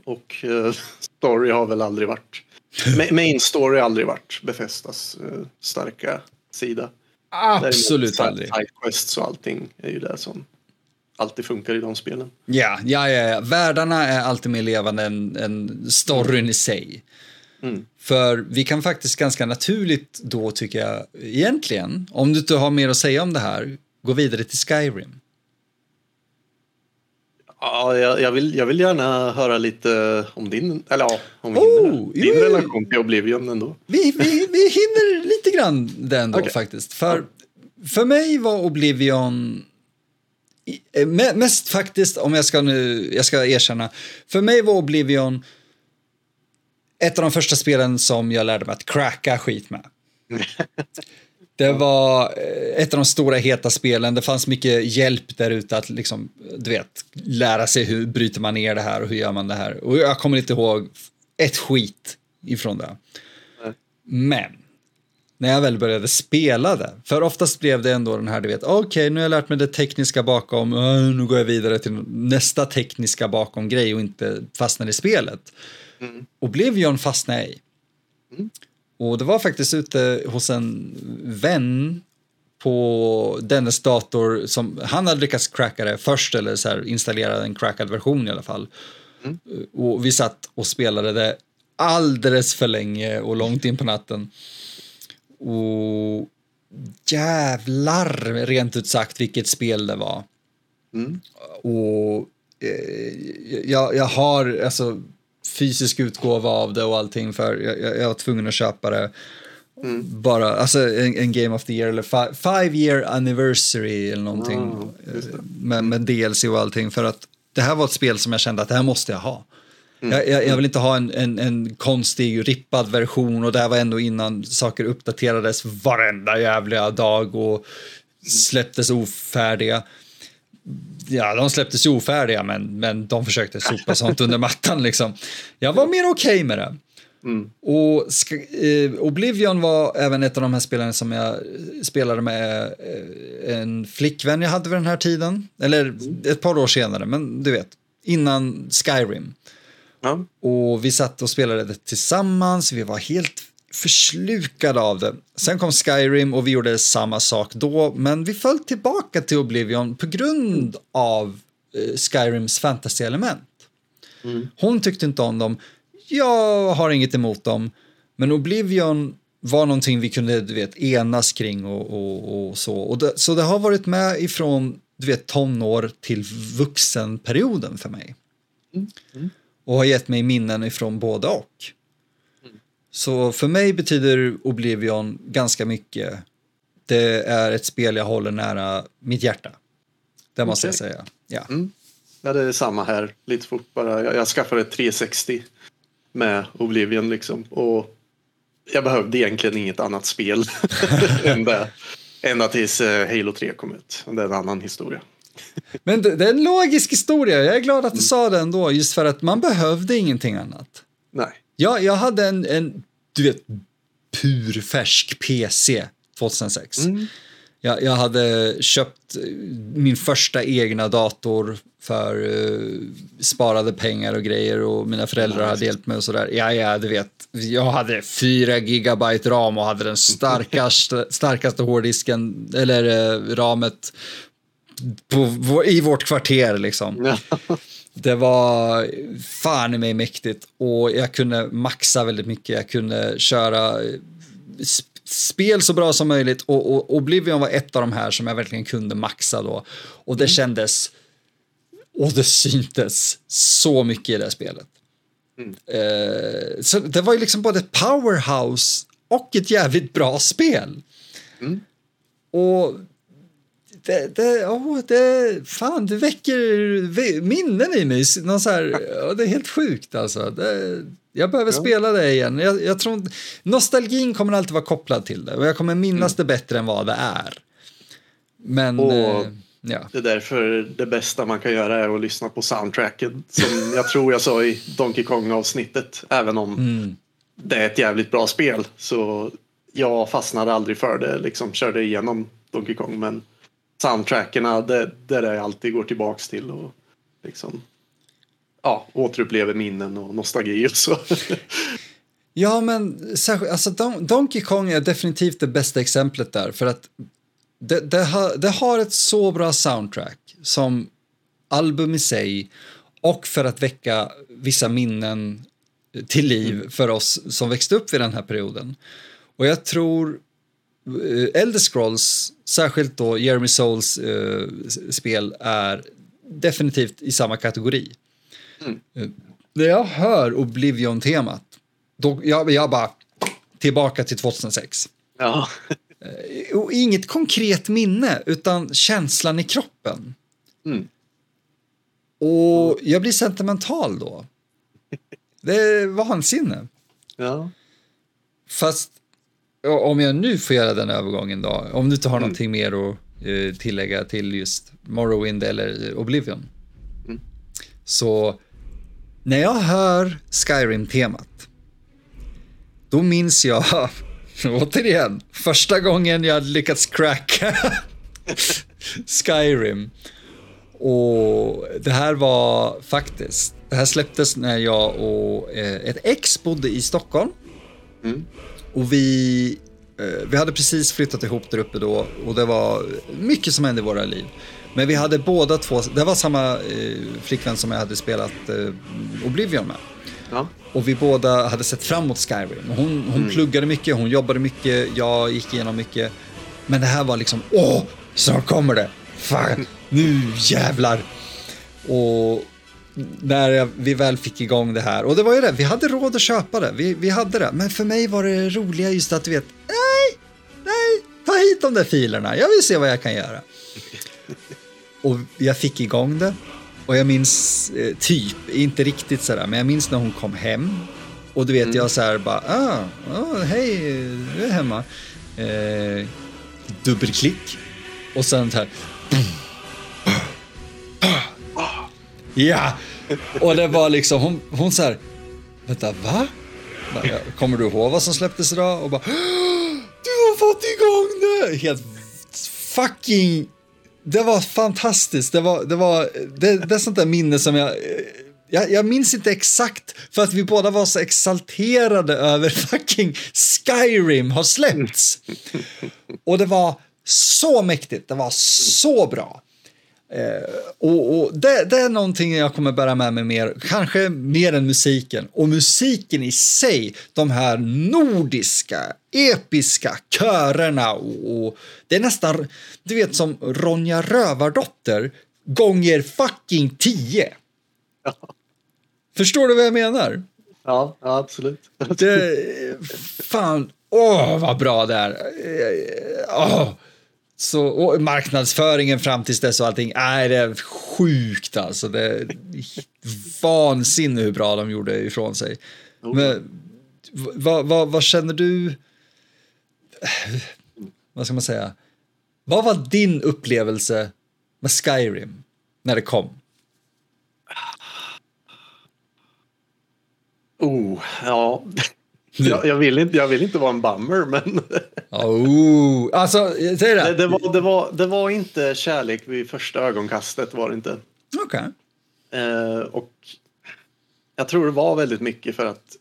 Och uh, story har väl aldrig varit... Main story har aldrig varit Befästas uh, starka sida. Absolut aldrig. Sidequests och allting är ju det som alltid funkar i de spelen. Ja, ja, ja. ja. Världarna är alltid mer levande än, än storyn i sig. Mm. För vi kan faktiskt ganska naturligt då tycker jag, egentligen, om du inte har mer att säga om det här, gå vidare till Skyrim. Ja, jag, jag, vill, jag vill gärna höra lite om din, eller ja, om oh, din, relation till Oblivion ändå. Vi, vi, vi hinner lite grann den då okay. faktiskt. För, för mig var Oblivion eh, mest faktiskt, om jag ska nu, jag ska erkänna, för mig var Oblivion ett av de första spelen som jag lärde mig att cracka skit med. Det var eh, ett av de stora heta spelen. Det fanns mycket hjälp där ute att liksom, du vet, lära sig hur bryter man ner det här och hur gör man det här. Och jag kommer inte ihåg ett skit ifrån det. Men när jag väl började spela det, för oftast blev det ändå den här, du vet, okej, okay, nu har jag lärt mig det tekniska bakom, nu går jag vidare till nästa tekniska bakom grej och inte fastnar i spelet. Mm. Oblivion fastnade jag i. Mm. Och det var faktiskt ute hos en vän på dennes dator som han hade lyckats cracka det först eller så här, installera en crackad version i alla fall. Mm. Och vi satt och spelade det alldeles för länge och långt in på natten. Och jävlar, rent ut sagt, vilket spel det var. Mm. Och eh, jag, jag har alltså fysisk utgåva av det och allting för jag, jag var tvungen att köpa det. Mm. Bara, alltså en, en, Game of the Year eller fi, Five Year Anniversary eller någonting. Oh, med, med DLC och allting för att det här var ett spel som jag kände att det här måste jag ha. Mm. Jag, jag, jag, vill inte ha en, en, en, konstig rippad version och det här var ändå innan saker uppdaterades varenda jävla dag och släpptes ofärdiga. Ja, de släpptes ju ofärdiga, men, men de försökte sopa sånt under mattan. Liksom. Jag var mer okej okay med det. Mm. Och eh, Oblivion var även ett av de här spelarna som jag spelade med eh, en flickvän jag hade vid den här tiden. Eller mm. ett par år senare, men du vet, innan Skyrim. Ja. Och vi satt och spelade det tillsammans, vi var helt förslukade av det. Sen kom Skyrim och vi gjorde samma sak då, men vi föll tillbaka till Oblivion på grund av eh, Skyrims fantasy-element. Mm. Hon tyckte inte om dem, jag har inget emot dem, men Oblivion var någonting vi kunde du vet, enas kring och, och, och så. Och det, så det har varit med ifrån du vet, tonår till vuxenperioden för mig. Mm. Mm och har gett mig minnen ifrån både och. Så för mig betyder Oblivion ganska mycket. Det är ett spel jag håller nära mitt hjärta. Det okay. måste jag säga. Ja. Mm. ja, det är samma här. Lite fort bara. Jag, jag skaffade 360 med Oblivion liksom. Och jag behövde egentligen inget annat spel än det. Ända tills eh, Halo 3 kom ut. Det är en annan historia. Men det, det, är en logisk historia. Jag är glad att du mm. sa det ändå, just för att man behövde ingenting annat. Nej. Jag, jag hade en, en du vet, purfärsk PC 2006. Mm. Jag, jag, hade köpt min första egna dator för uh, sparade pengar och grejer och mina föräldrar hade hjälpt mig och sådär. Ja, ja, du vet. Jag hade 4 gigabyte ram och hade den starkaste, starkaste hårddisken, eller uh, ramet på, i vårt kvarter liksom. Det var fan i mig mäktigt och jag kunde maxa väldigt mycket. Jag kunde köra spel så bra som möjligt och, och Oblivion var ett av de här som jag verkligen kunde maxa då. Och det mm. kändes och det syntes så mycket i det spelet. Mm. Eh, så det var ju liksom både ett powerhouse och ett jävligt bra spel. Mm. Och det, det, oh, det, fan, det väcker minnen i mig. Någon så här, det är helt sjukt alltså. Det, jag behöver ja. spela det igen. Jag, jag tror, nostalgin kommer alltid vara kopplad till det och jag kommer minnas mm. det bättre än vad det är. Men... Och... Eh, ja. Det är därför det bästa man kan göra är att lyssna på soundtracken. Som jag tror jag sa i Donkey Kong-avsnittet. Även om mm. det är ett jävligt bra spel. Så jag fastnade aldrig för det. Liksom körde igenom Donkey Kong. Men soundtrackerna, det, det är det jag alltid går tillbaks till och liksom ja, återupplever minnen och nostalgi och så. ja, men alltså Don Donkey Kong är definitivt det bästa exemplet där för att det, det, har, det har ett så bra soundtrack som album i sig och för att väcka vissa minnen till liv mm. för oss som växte upp vid den här perioden. Och jag tror Elder Scrolls, särskilt då Jeremy Souls uh, spel, är definitivt i samma kategori. Mm. Uh, när jag hör Oblivion-temat, då jag, jag bara tillbaka till 2006. Ja. uh, och inget konkret minne, utan känslan i kroppen. Mm. Och jag blir sentimental då. Det är vansinne. Ja. Fast om jag nu får göra den övergången då, om du inte har mm. någonting mer att uh, tillägga till just Morrowind eller Oblivion. Mm. Så när jag hör Skyrim-temat, då minns jag återigen första gången jag hade lyckats cracka Skyrim. Och det här var faktiskt det här släpptes när jag och eh, ett ex bodde i Stockholm. Mm. Och vi, eh, vi hade precis flyttat ihop där uppe då och det var mycket som hände i våra liv. Men vi hade båda två, det var samma eh, flickvän som jag hade spelat eh, Oblivion med. Ja. Och vi båda hade sett fram emot Skyrim. Hon, hon pluggade mycket, hon jobbade mycket, jag gick igenom mycket. Men det här var liksom, åh, snart kommer det. Fan, nu jävlar. Och när vi väl fick igång det här, och det var ju det, vi hade råd att köpa det, vi, vi hade det. Men för mig var det roliga just att du vet, nej, nej, ta hit de där filerna, jag vill se vad jag kan göra. Och jag fick igång det. Och jag minns eh, typ, inte riktigt sådär, men jag minns när hon kom hem. Och du vet, jag så här bara, ah, ah, hej, du är hemma. Eh, dubbelklick. Och sen så här, ja! Och det var liksom, hon, hon så här, vänta, va? Kommer du ihåg vad som släpptes idag? Och bara, du har fått igång det! Helt fucking det var fantastiskt. Det, var, det, var, det, det är sånt där minne som jag, jag... Jag minns inte exakt för att vi båda var så exalterade över fucking Skyrim har släppts. Och det var så mäktigt, det var så bra. Eh, och, och det, det är någonting jag kommer bära med mig mer, kanske mer än musiken. Och musiken i sig, de här nordiska, episka körerna och, och det är nästan, du vet som Ronja Rövardotter gånger fucking tio. Förstår du vad jag menar? Ja, ja absolut. Det, fan, åh vad bra det är. Eh, Åh. Så, marknadsföringen fram tills dess och allting, nej det är sjukt alltså. Det är vansinne hur bra de gjorde ifrån sig. Men vad, vad, vad känner du? Vad ska man säga? Vad var din upplevelse med Skyrim när det kom? Oh, ja. Jag, jag, vill inte, jag vill inte vara en bummer, men Oh, alltså, säg det, det. det, var, det, var, det var inte kärlek vid första ögonkastet. var det inte. Okej. Eh, och jag tror det var väldigt mycket för att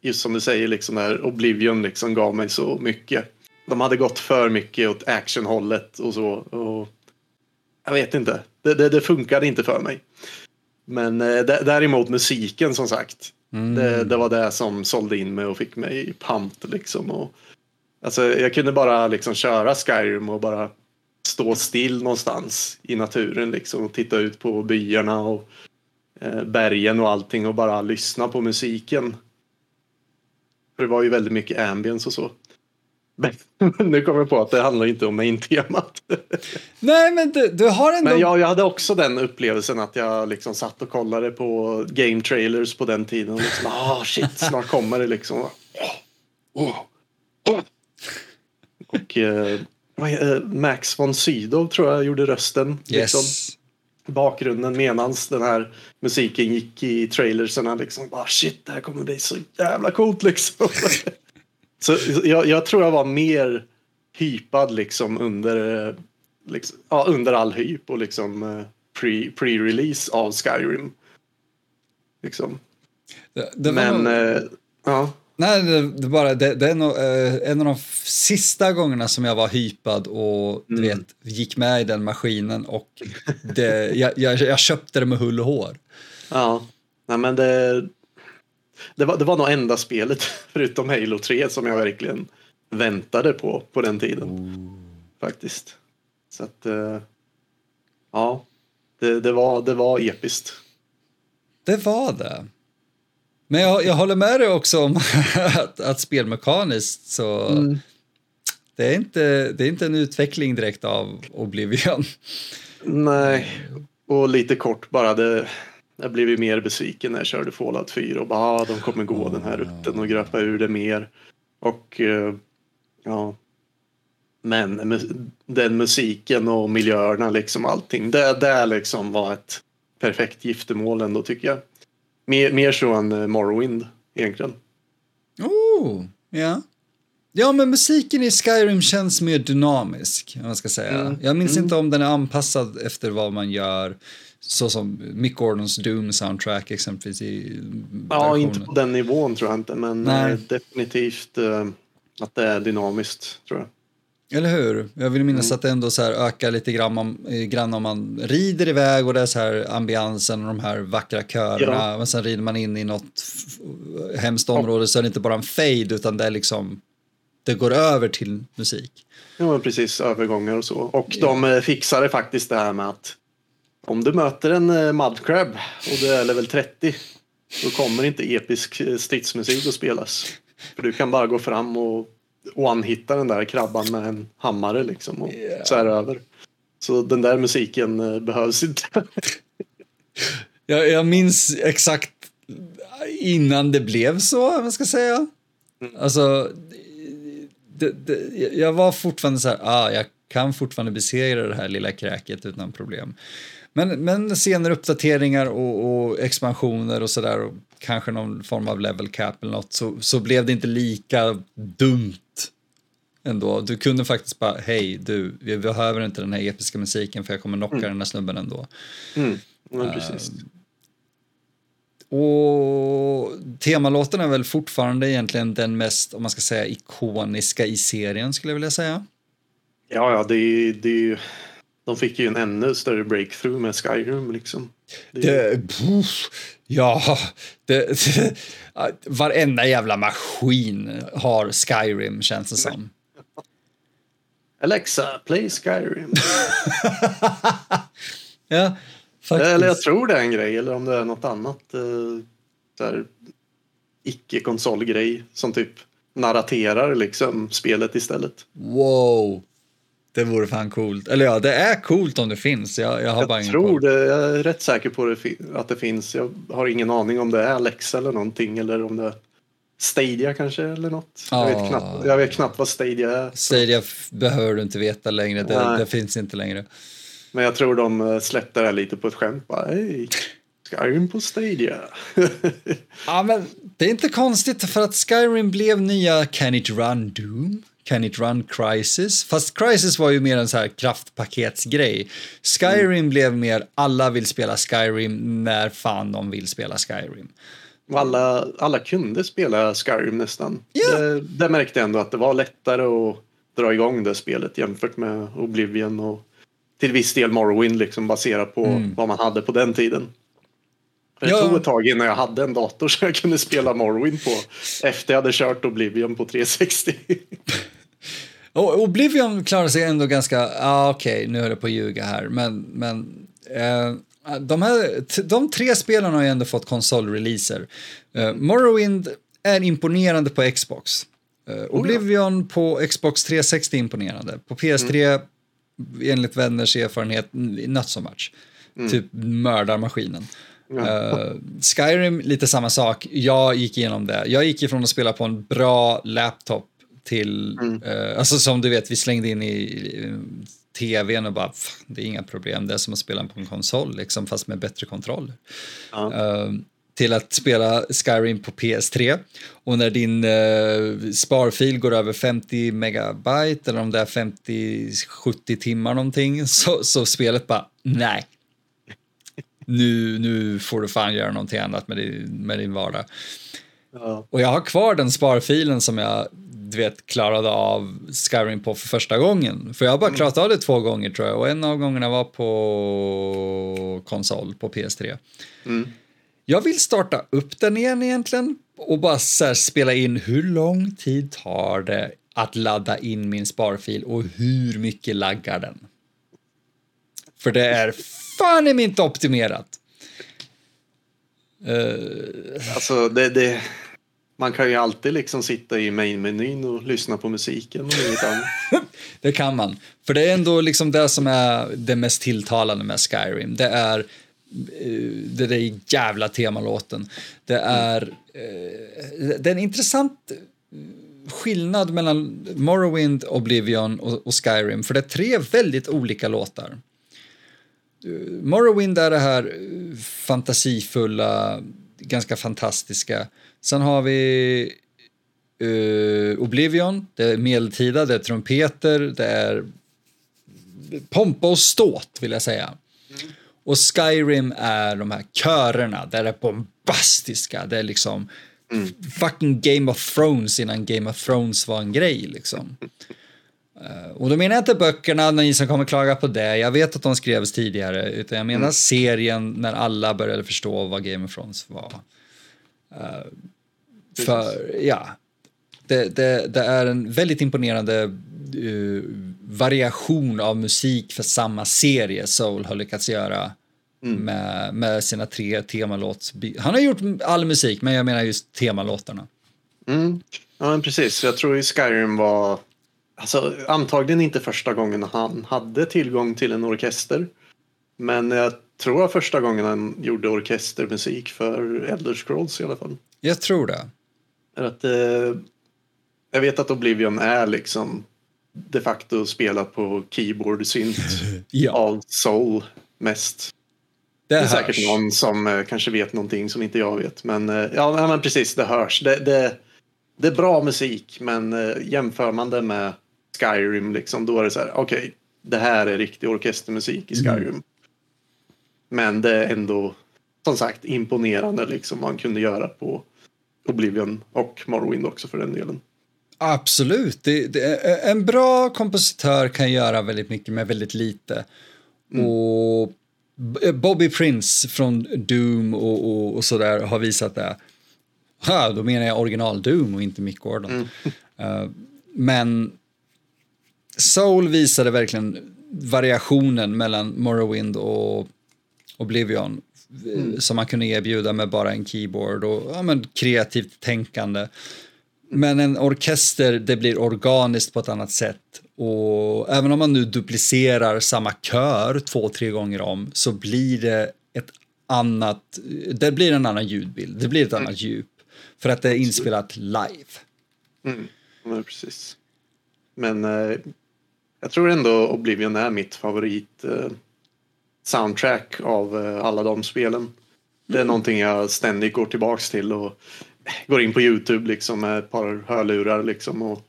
just som du säger, liksom när Oblivion liksom gav mig så mycket. De hade gått för mycket åt actionhållet och så. Och jag vet inte, det, det, det funkade inte för mig. Men eh, dä- däremot musiken som sagt. Mm. Det, det var det som sålde in mig och fick mig pumped liksom. Och, alltså, jag kunde bara liksom köra Skyrim och bara stå still någonstans i naturen liksom och titta ut på byarna och eh, bergen och allting och bara lyssna på musiken. För det var ju väldigt mycket ambience och så. Men nu kommer jag på att det handlar inte om main-temat. Nej, men du, du har ändå... Men jag, jag hade också den upplevelsen att jag liksom satt och kollade på game trailers på den tiden. Och liksom, ah shit, snart kommer det liksom. Åh, åh, åh. Och eh, eh, Max von Sydow tror jag gjorde rösten. Liksom, Yes. bakgrunden medans den här musiken gick i trailerserna. Liksom, ah, shit, det här kommer bli så jävla coolt liksom. så jag, jag tror jag var mer hypad liksom under, liksom, ja, under all hyp och liksom eh, pre, pre-release av Skyrim. Liksom. Det, det Men, nog- eh, ja. Nej, det, bara, det, det är nog eh, en av de sista gångerna som jag var hypad och du vet, gick med i den maskinen och det, jag, jag, jag köpte det med hull och hår. Ja, nej men det, det, var, det var nog enda spelet förutom Halo 3 som jag verkligen väntade på på den tiden. Faktiskt. Så att, eh, ja, det, det, var, det var episkt. Det var det. Men jag, jag håller med dig också om att, att spelmekaniskt så det, är inte, det är inte en utveckling direkt av Oblivion. Nej, och lite kort bara. Det, jag blev ju mer besviken när jag körde Fallout 4 och bara ah, de kommer gå den här rutten och gröpa ur det mer. Och eh, ja. Men den musiken och miljöerna liksom allting. Det där liksom var ett perfekt giftermål ändå tycker jag. Mer, mer så än eh, Morrowind egentligen. Oh, ja. Ja, men musiken i Skyrim känns mer dynamisk, om man ska säga. Mm. Jag minns inte om den är anpassad efter vad man gör. Så som Mick Gordons Doom soundtrack exempelvis i Ja, versionen. inte på den nivån tror jag inte, men Nej. eh, definitivt eh, att det är dynamiskt tror jag. Eller hur? Jag vill minnas Mm. att det ändå så här ökar lite grann om, eh, grann om man rider iväg och det är så här ambiansen och de här vackra körerna. Ja. Men sen rider man in i något hemskt område så är det inte bara en fade utan det är liksom det går över till musik. Ja, precis, övergångar och så. Och de eh, fixade faktiskt det här med att om du möter en eh, mudcrab och du är level 30 då kommer inte episk eh, stridsmusik att spelas. För du kan bara gå fram och one-hitta den där krabban med en hammare liksom och Ja. så är det över. Så den där musiken eh, behövs inte. Jag, jag minns exakt innan det blev så, vad man ska säga. Alltså, det, det, jag var fortfarande så här, ah, jag kan fortfarande besegra det här lilla kräket utan problem. Men, men senare uppdateringar och, och expansioner och sådär och kanske någon form av level cap eller något så, så blev det inte lika dumt ändå. Du kunde faktiskt bara, hej du, vi behöver inte den här episka musiken för jag kommer knocka den här snubben ändå. Mm. Ja, precis. Och temalåten är väl fortfarande egentligen den mest, om man ska säga, ikoniska i serien skulle jag vilja säga. Ja, ja, det är, det är ju... De fick ju en ännu större breakthrough med Skyrim liksom. Det Det, puff, ja, det, varenda jävla maskin har Skyrim känns det som. Alexa, play Skyrim. Ja, faktiskt. Eller jag tror det är en grej, eller om det är något annat. Eh, så här, icke-konsolgrej som typ narraterar liksom spelet istället. Wow, det vore fan coolt. Eller ja, det är coolt om det finns. Jag, jag har bara Jag ingen tror det, jag är rätt säker på det, att det finns. Jag har ingen aning om det är Alexa eller någonting eller om det är Stadia kanske eller något. Jag, Ah. vet knappt, jag vet knappt vad Stadia är. Stadia behöver du inte veta längre, det, det finns inte längre. Men jag tror de eh, släppte det lite på ett skämt. Bara, Hej, Skyrim på Stadia. Ja, men det är inte konstigt för att Skyrim blev nya Can It Run Doom, Can It Run Crisis. Fast Crisis var ju mer en så här kraftpaketsgrej. Skyrim blev mer alla vill spela Skyrim när fan de vill spela Skyrim. Och alla, alla kunde spela Skyrim nästan. Ja. Det, det märkte jag ändå att det var lättare att dra igång det spelet jämfört med Oblivion och till viss del Morrowind liksom baserat på vad man hade på den tiden. För Det Ja. tog ett tag innan jag hade en dator så jag kunde spela Morrowind på efter jag hade kört Oblivion på 360. Och Oblivion klarar sig ändå ganska, ah, okej, nu är det på att ljuga här, men, men eh, de, här, de tre spelarna har ju ändå fått konsolreleaser. Eh, Morrowind är imponerande på Xbox. Eh, Oblivion på Xbox 360 är imponerande. På PS3, enligt vänners erfarenhet, not so much. Typ mördar maskinen. Eh, Skyrim, lite samma sak. Jag gick igenom det. Jag gick ifrån att spela på en bra laptop till, eh, alltså som du vet, vi slängde in i, i tvn och bara, "Fan, det är inga problem, det är som att spela på en konsol, liksom, fast med bättre kontroll. Ja. Eh, till att spela Skyrim på PS3. Och när din eh, sparfil går över 50 megabyte eller om det är 50-70 timmar någonting så, så spelet bara nej. Nu, nu får du fan göra någonting annat med din, med din vardag. Ja. Och jag har kvar den sparfilen som jag du vet, klarade av Skyrim på för första gången. För jag har bara klarat av det två gånger tror jag och en av gångerna var på konsol, på PS3. Mm. Jag vill starta upp den igen egentligen och bara så spela in hur lång tid tar det att ladda in min sparfil och hur mycket laggar den. För det är fan mig inte optimerat. Eh, Alltså det, det, man kan ju alltid liksom sitta i main-menyn och lyssna på musiken och inget annat. Det kan man. För det är ändå liksom det som är det mest tilltalande med Skyrim. Det är eh, det där jävla temalåten. Det är, eh, det är en intressant skillnad mellan Morrowind, Oblivion och, och Skyrim. För det är tre väldigt olika låtar. Eh, Morrowind är det här eh, fantasifulla, ganska fantastiska. Sen har vi eh, Oblivion, det är medeltida, det är trumpeter, det är pompa och ståt vill jag säga. Och Skyrim är de här körerna, där det är bombastiska, det är liksom mm. fucking Game of Thrones innan Game of Thrones var en grej liksom. Uh, och då menar jag inte böckerna, ni som kommer klaga på det, jag vet att de skrevs tidigare, utan jag menar mm. serien när alla började förstå vad Game of Thrones var. Uh, för, ja, det, det, det, är en väldigt imponerande uh, variation av musik för samma serie Soul har lyckats göra mm. med, med sina tre temalåts... Han har gjort all musik, men jag menar just temalåtarna. Mm. Ja, men precis. Jag tror ju Skyrim var Alltså, antagligen inte första gången han hade tillgång till en orkester. Men jag tror var första gången han gjorde orkestermusik för Elder Scrolls i alla fall. Jag tror det. Att, eh, jag vet att Oblivion är liksom de facto spelat på keyboard synt ja. av soul mest. Det, det är hörs. säkert någon som eh, kanske vet någonting som inte jag vet. Men eh, ja, men precis, det hörs. Det, det, det är bra musik, men eh, jämför man det med Skyrim liksom, då är det så här, okej, okay, det här är riktig orkestermusik i Skyrim. Mm. Men det är ändå, som sagt, imponerande liksom vad man kunde göra på Oblivion och Morrowind också för den delen. Absolut. Det, det, en bra kompositör kan göra väldigt mycket med väldigt lite. Mm. Och Bobby Prince från Doom och, och, och sådär har visat det. Ha, då menar jag original Doom och inte Mick Gordon. Mm. Uh, men Soul visade verkligen variationen mellan Morrowind och Oblivion mm. som man kunde erbjuda med bara en keyboard och ja, men, kreativt tänkande. Men en orkester, det blir organiskt på ett annat sätt. Och även om man nu duplicerar samma kör två, tre gånger om så blir det ett annat, det blir en annan ljudbild, det blir ett mm. annat djup. För att det är inspelat live. Mm, ja, precis. Men eh, jag tror ändå Oblivion är mitt favorit eh, soundtrack av eh, alla de spelen. Det är mm. någonting jag ständigt går tillbaks till och går in på Youtube liksom med ett par hörlurar liksom och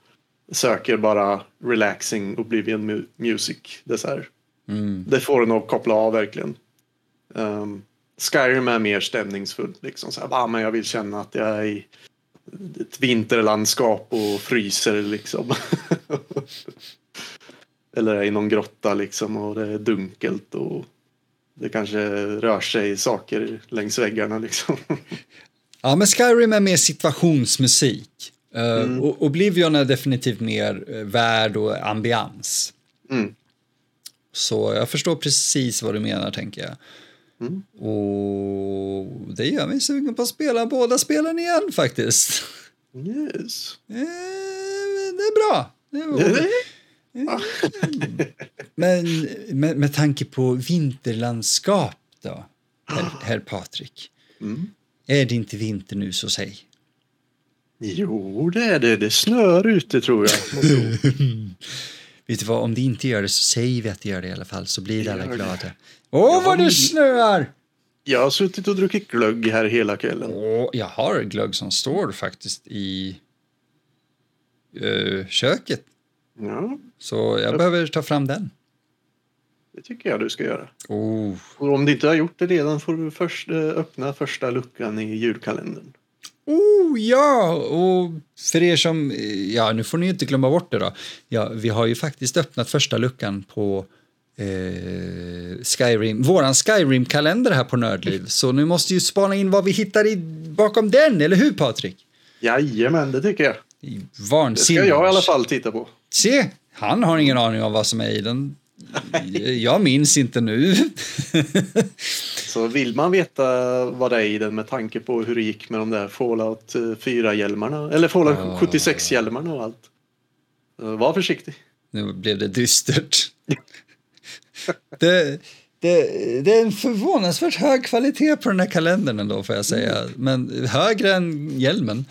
söker bara relaxing Oblivion mu music. Det, är så mm. det får en att koppla av verkligen. Um, Skyrim är mer stämningsfullt liksom så här, ah, men jag vill känna att jag är i ett vinterlandskap och fryser liksom. Eller i någon grotta liksom och det är dunkelt och det kanske rör sig saker längs väggarna liksom. Ja, men Skyrim är mer situationsmusik. Eh, mm. Uh, Oblivion är definitivt mer uh, värld och ambians. Mm. Så jag förstår precis vad du menar, tänker jag. Mm. Och det gör mig sugen på att spela båda spelen igen, faktiskt. Yes. Uh, det är bra. Det är Men med, med tanke på vinterlandskap då, herr, herr Patrik. Mm. Är det inte vinter nu så säg. Jo, det är det. Det snöar ute tror jag. Vet du vad, om det inte gör det så säger vi att det gör det i alla fall så blir alla glada. Åh, oh, vad det snöar! Jag har suttit och druckit glögg här hela kvällen. Oh, jag har glögg som står faktiskt i uh, köket. Ja. Så jag behöver ta fram den. Det tycker jag du ska göra. Oh. Och om du inte har gjort det redan får du först eh, öppna första luckan i julkalendern. Oh ja, och för er som, ja nu får ni inte glömma bort det då. Ja, vi har ju faktiskt öppnat första luckan på eh, Skyrim, våran Skyrim-kalender här på Nördliv. Så nu måste ju spana in vad vi hittar i, bakom den, eller hur Patrik? Jajamän, det tycker jag. Vansinnigt. Det ska jag i alla fall titta på. Se, han har ingen aning om vad som är i den. Jag minns inte nu. Så vill man veta vad det är i den med tanke på hur det gick med de där Fallout 4-hjälmarna, eller Fallout oh. 76-hjälmarna och allt. Var försiktig. Nu blev det dystert. det, det, det, är en förvånansvärt hög kvalitet på den här kalendern ändå får jag säga. Men högre än hjälmen.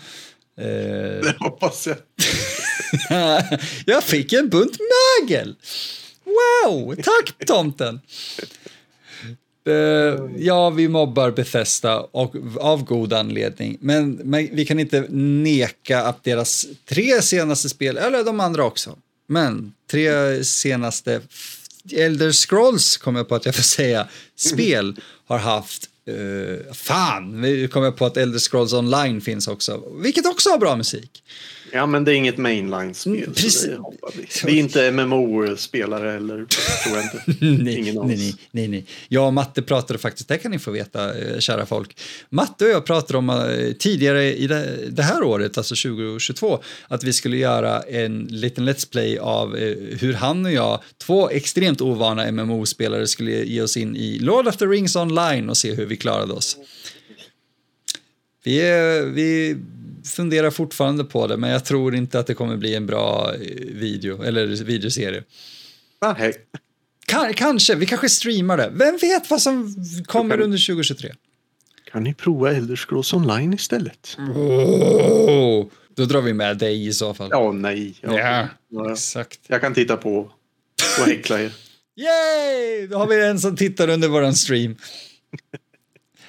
Eh, det hoppas jag. jag fick en bunt mögel! Wow, tack tomten! Uh, ja, vi mobbar Bethesda och, av god anledning. Men, men, vi kan inte neka att deras tre senaste spel, eller de andra också, men tre senaste Elder Scrolls, kommer jag på att jag får säga, spel har haft Uh, fan, nu kommer jag på att Elder Scrolls Online finns också, vilket också har bra musik. Ja, men det är inget mainline-spel. Det, är inte MMO-spelare eller tror jag inte. nej, Ingen nej, nej, nej, nej. Jag och Matte pratade faktiskt, det kan ni få veta, eh, kära folk. Matte och jag pratade om uh, tidigare i det, här året, alltså 2022, att vi skulle göra en liten Let's Play av uh, hur han och jag, två extremt ovana MMO-spelare, skulle ge oss in i Lord of the Rings online och se hur vi klarade oss. Vi, vi funderar fortfarande på det, men jag tror inte att det kommer bli en bra eh, video eller videoserie. Nej. K kanske, vi kanske streamar det. Vem vet vad som kommer kan, under 2023? Kan ni prova Elder Scrolls online istället? Oh, då drar vi med dig i så fall. Ja, nej. Ja, ja, ja. exakt. Jag kan titta på och häckla er. Yay! Då har vi en som tittar under våran stream.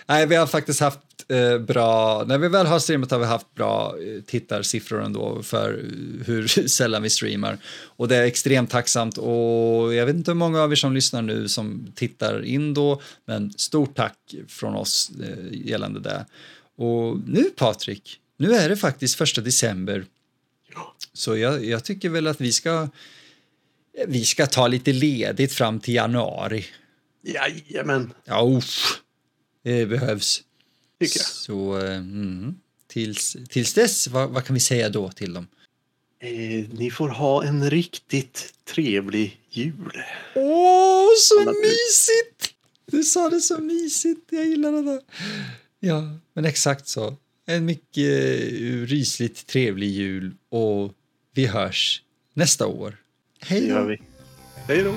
Nej, vi har faktiskt haft eh, bra, när vi väl har streamat har vi haft bra eh, tittarsiffror ändå för hur sällan vi streamar. Och det är extremt tacksamt och jag vet inte hur många av er som lyssnar nu som tittar in då, men stort tack från oss eh, gällande det. Och nu Patrik, nu är det faktiskt första december. Så jag, jag tycker väl att vi ska vi ska ta lite ledigt fram till januari. Jajamän. Ja, uff. Det behövs. Tycker jag. Så mm, tills, tills dess, vad, vad, kan vi säga då till dem? Eh, ni får ha en riktigt trevlig jul. Åh, så Alla mysigt! Du sa det så mysigt, jag gillar det där. Ja, men exakt så. En mycket uh, rysligt trevlig jul och vi hörs nästa år. Hej då! Hej då!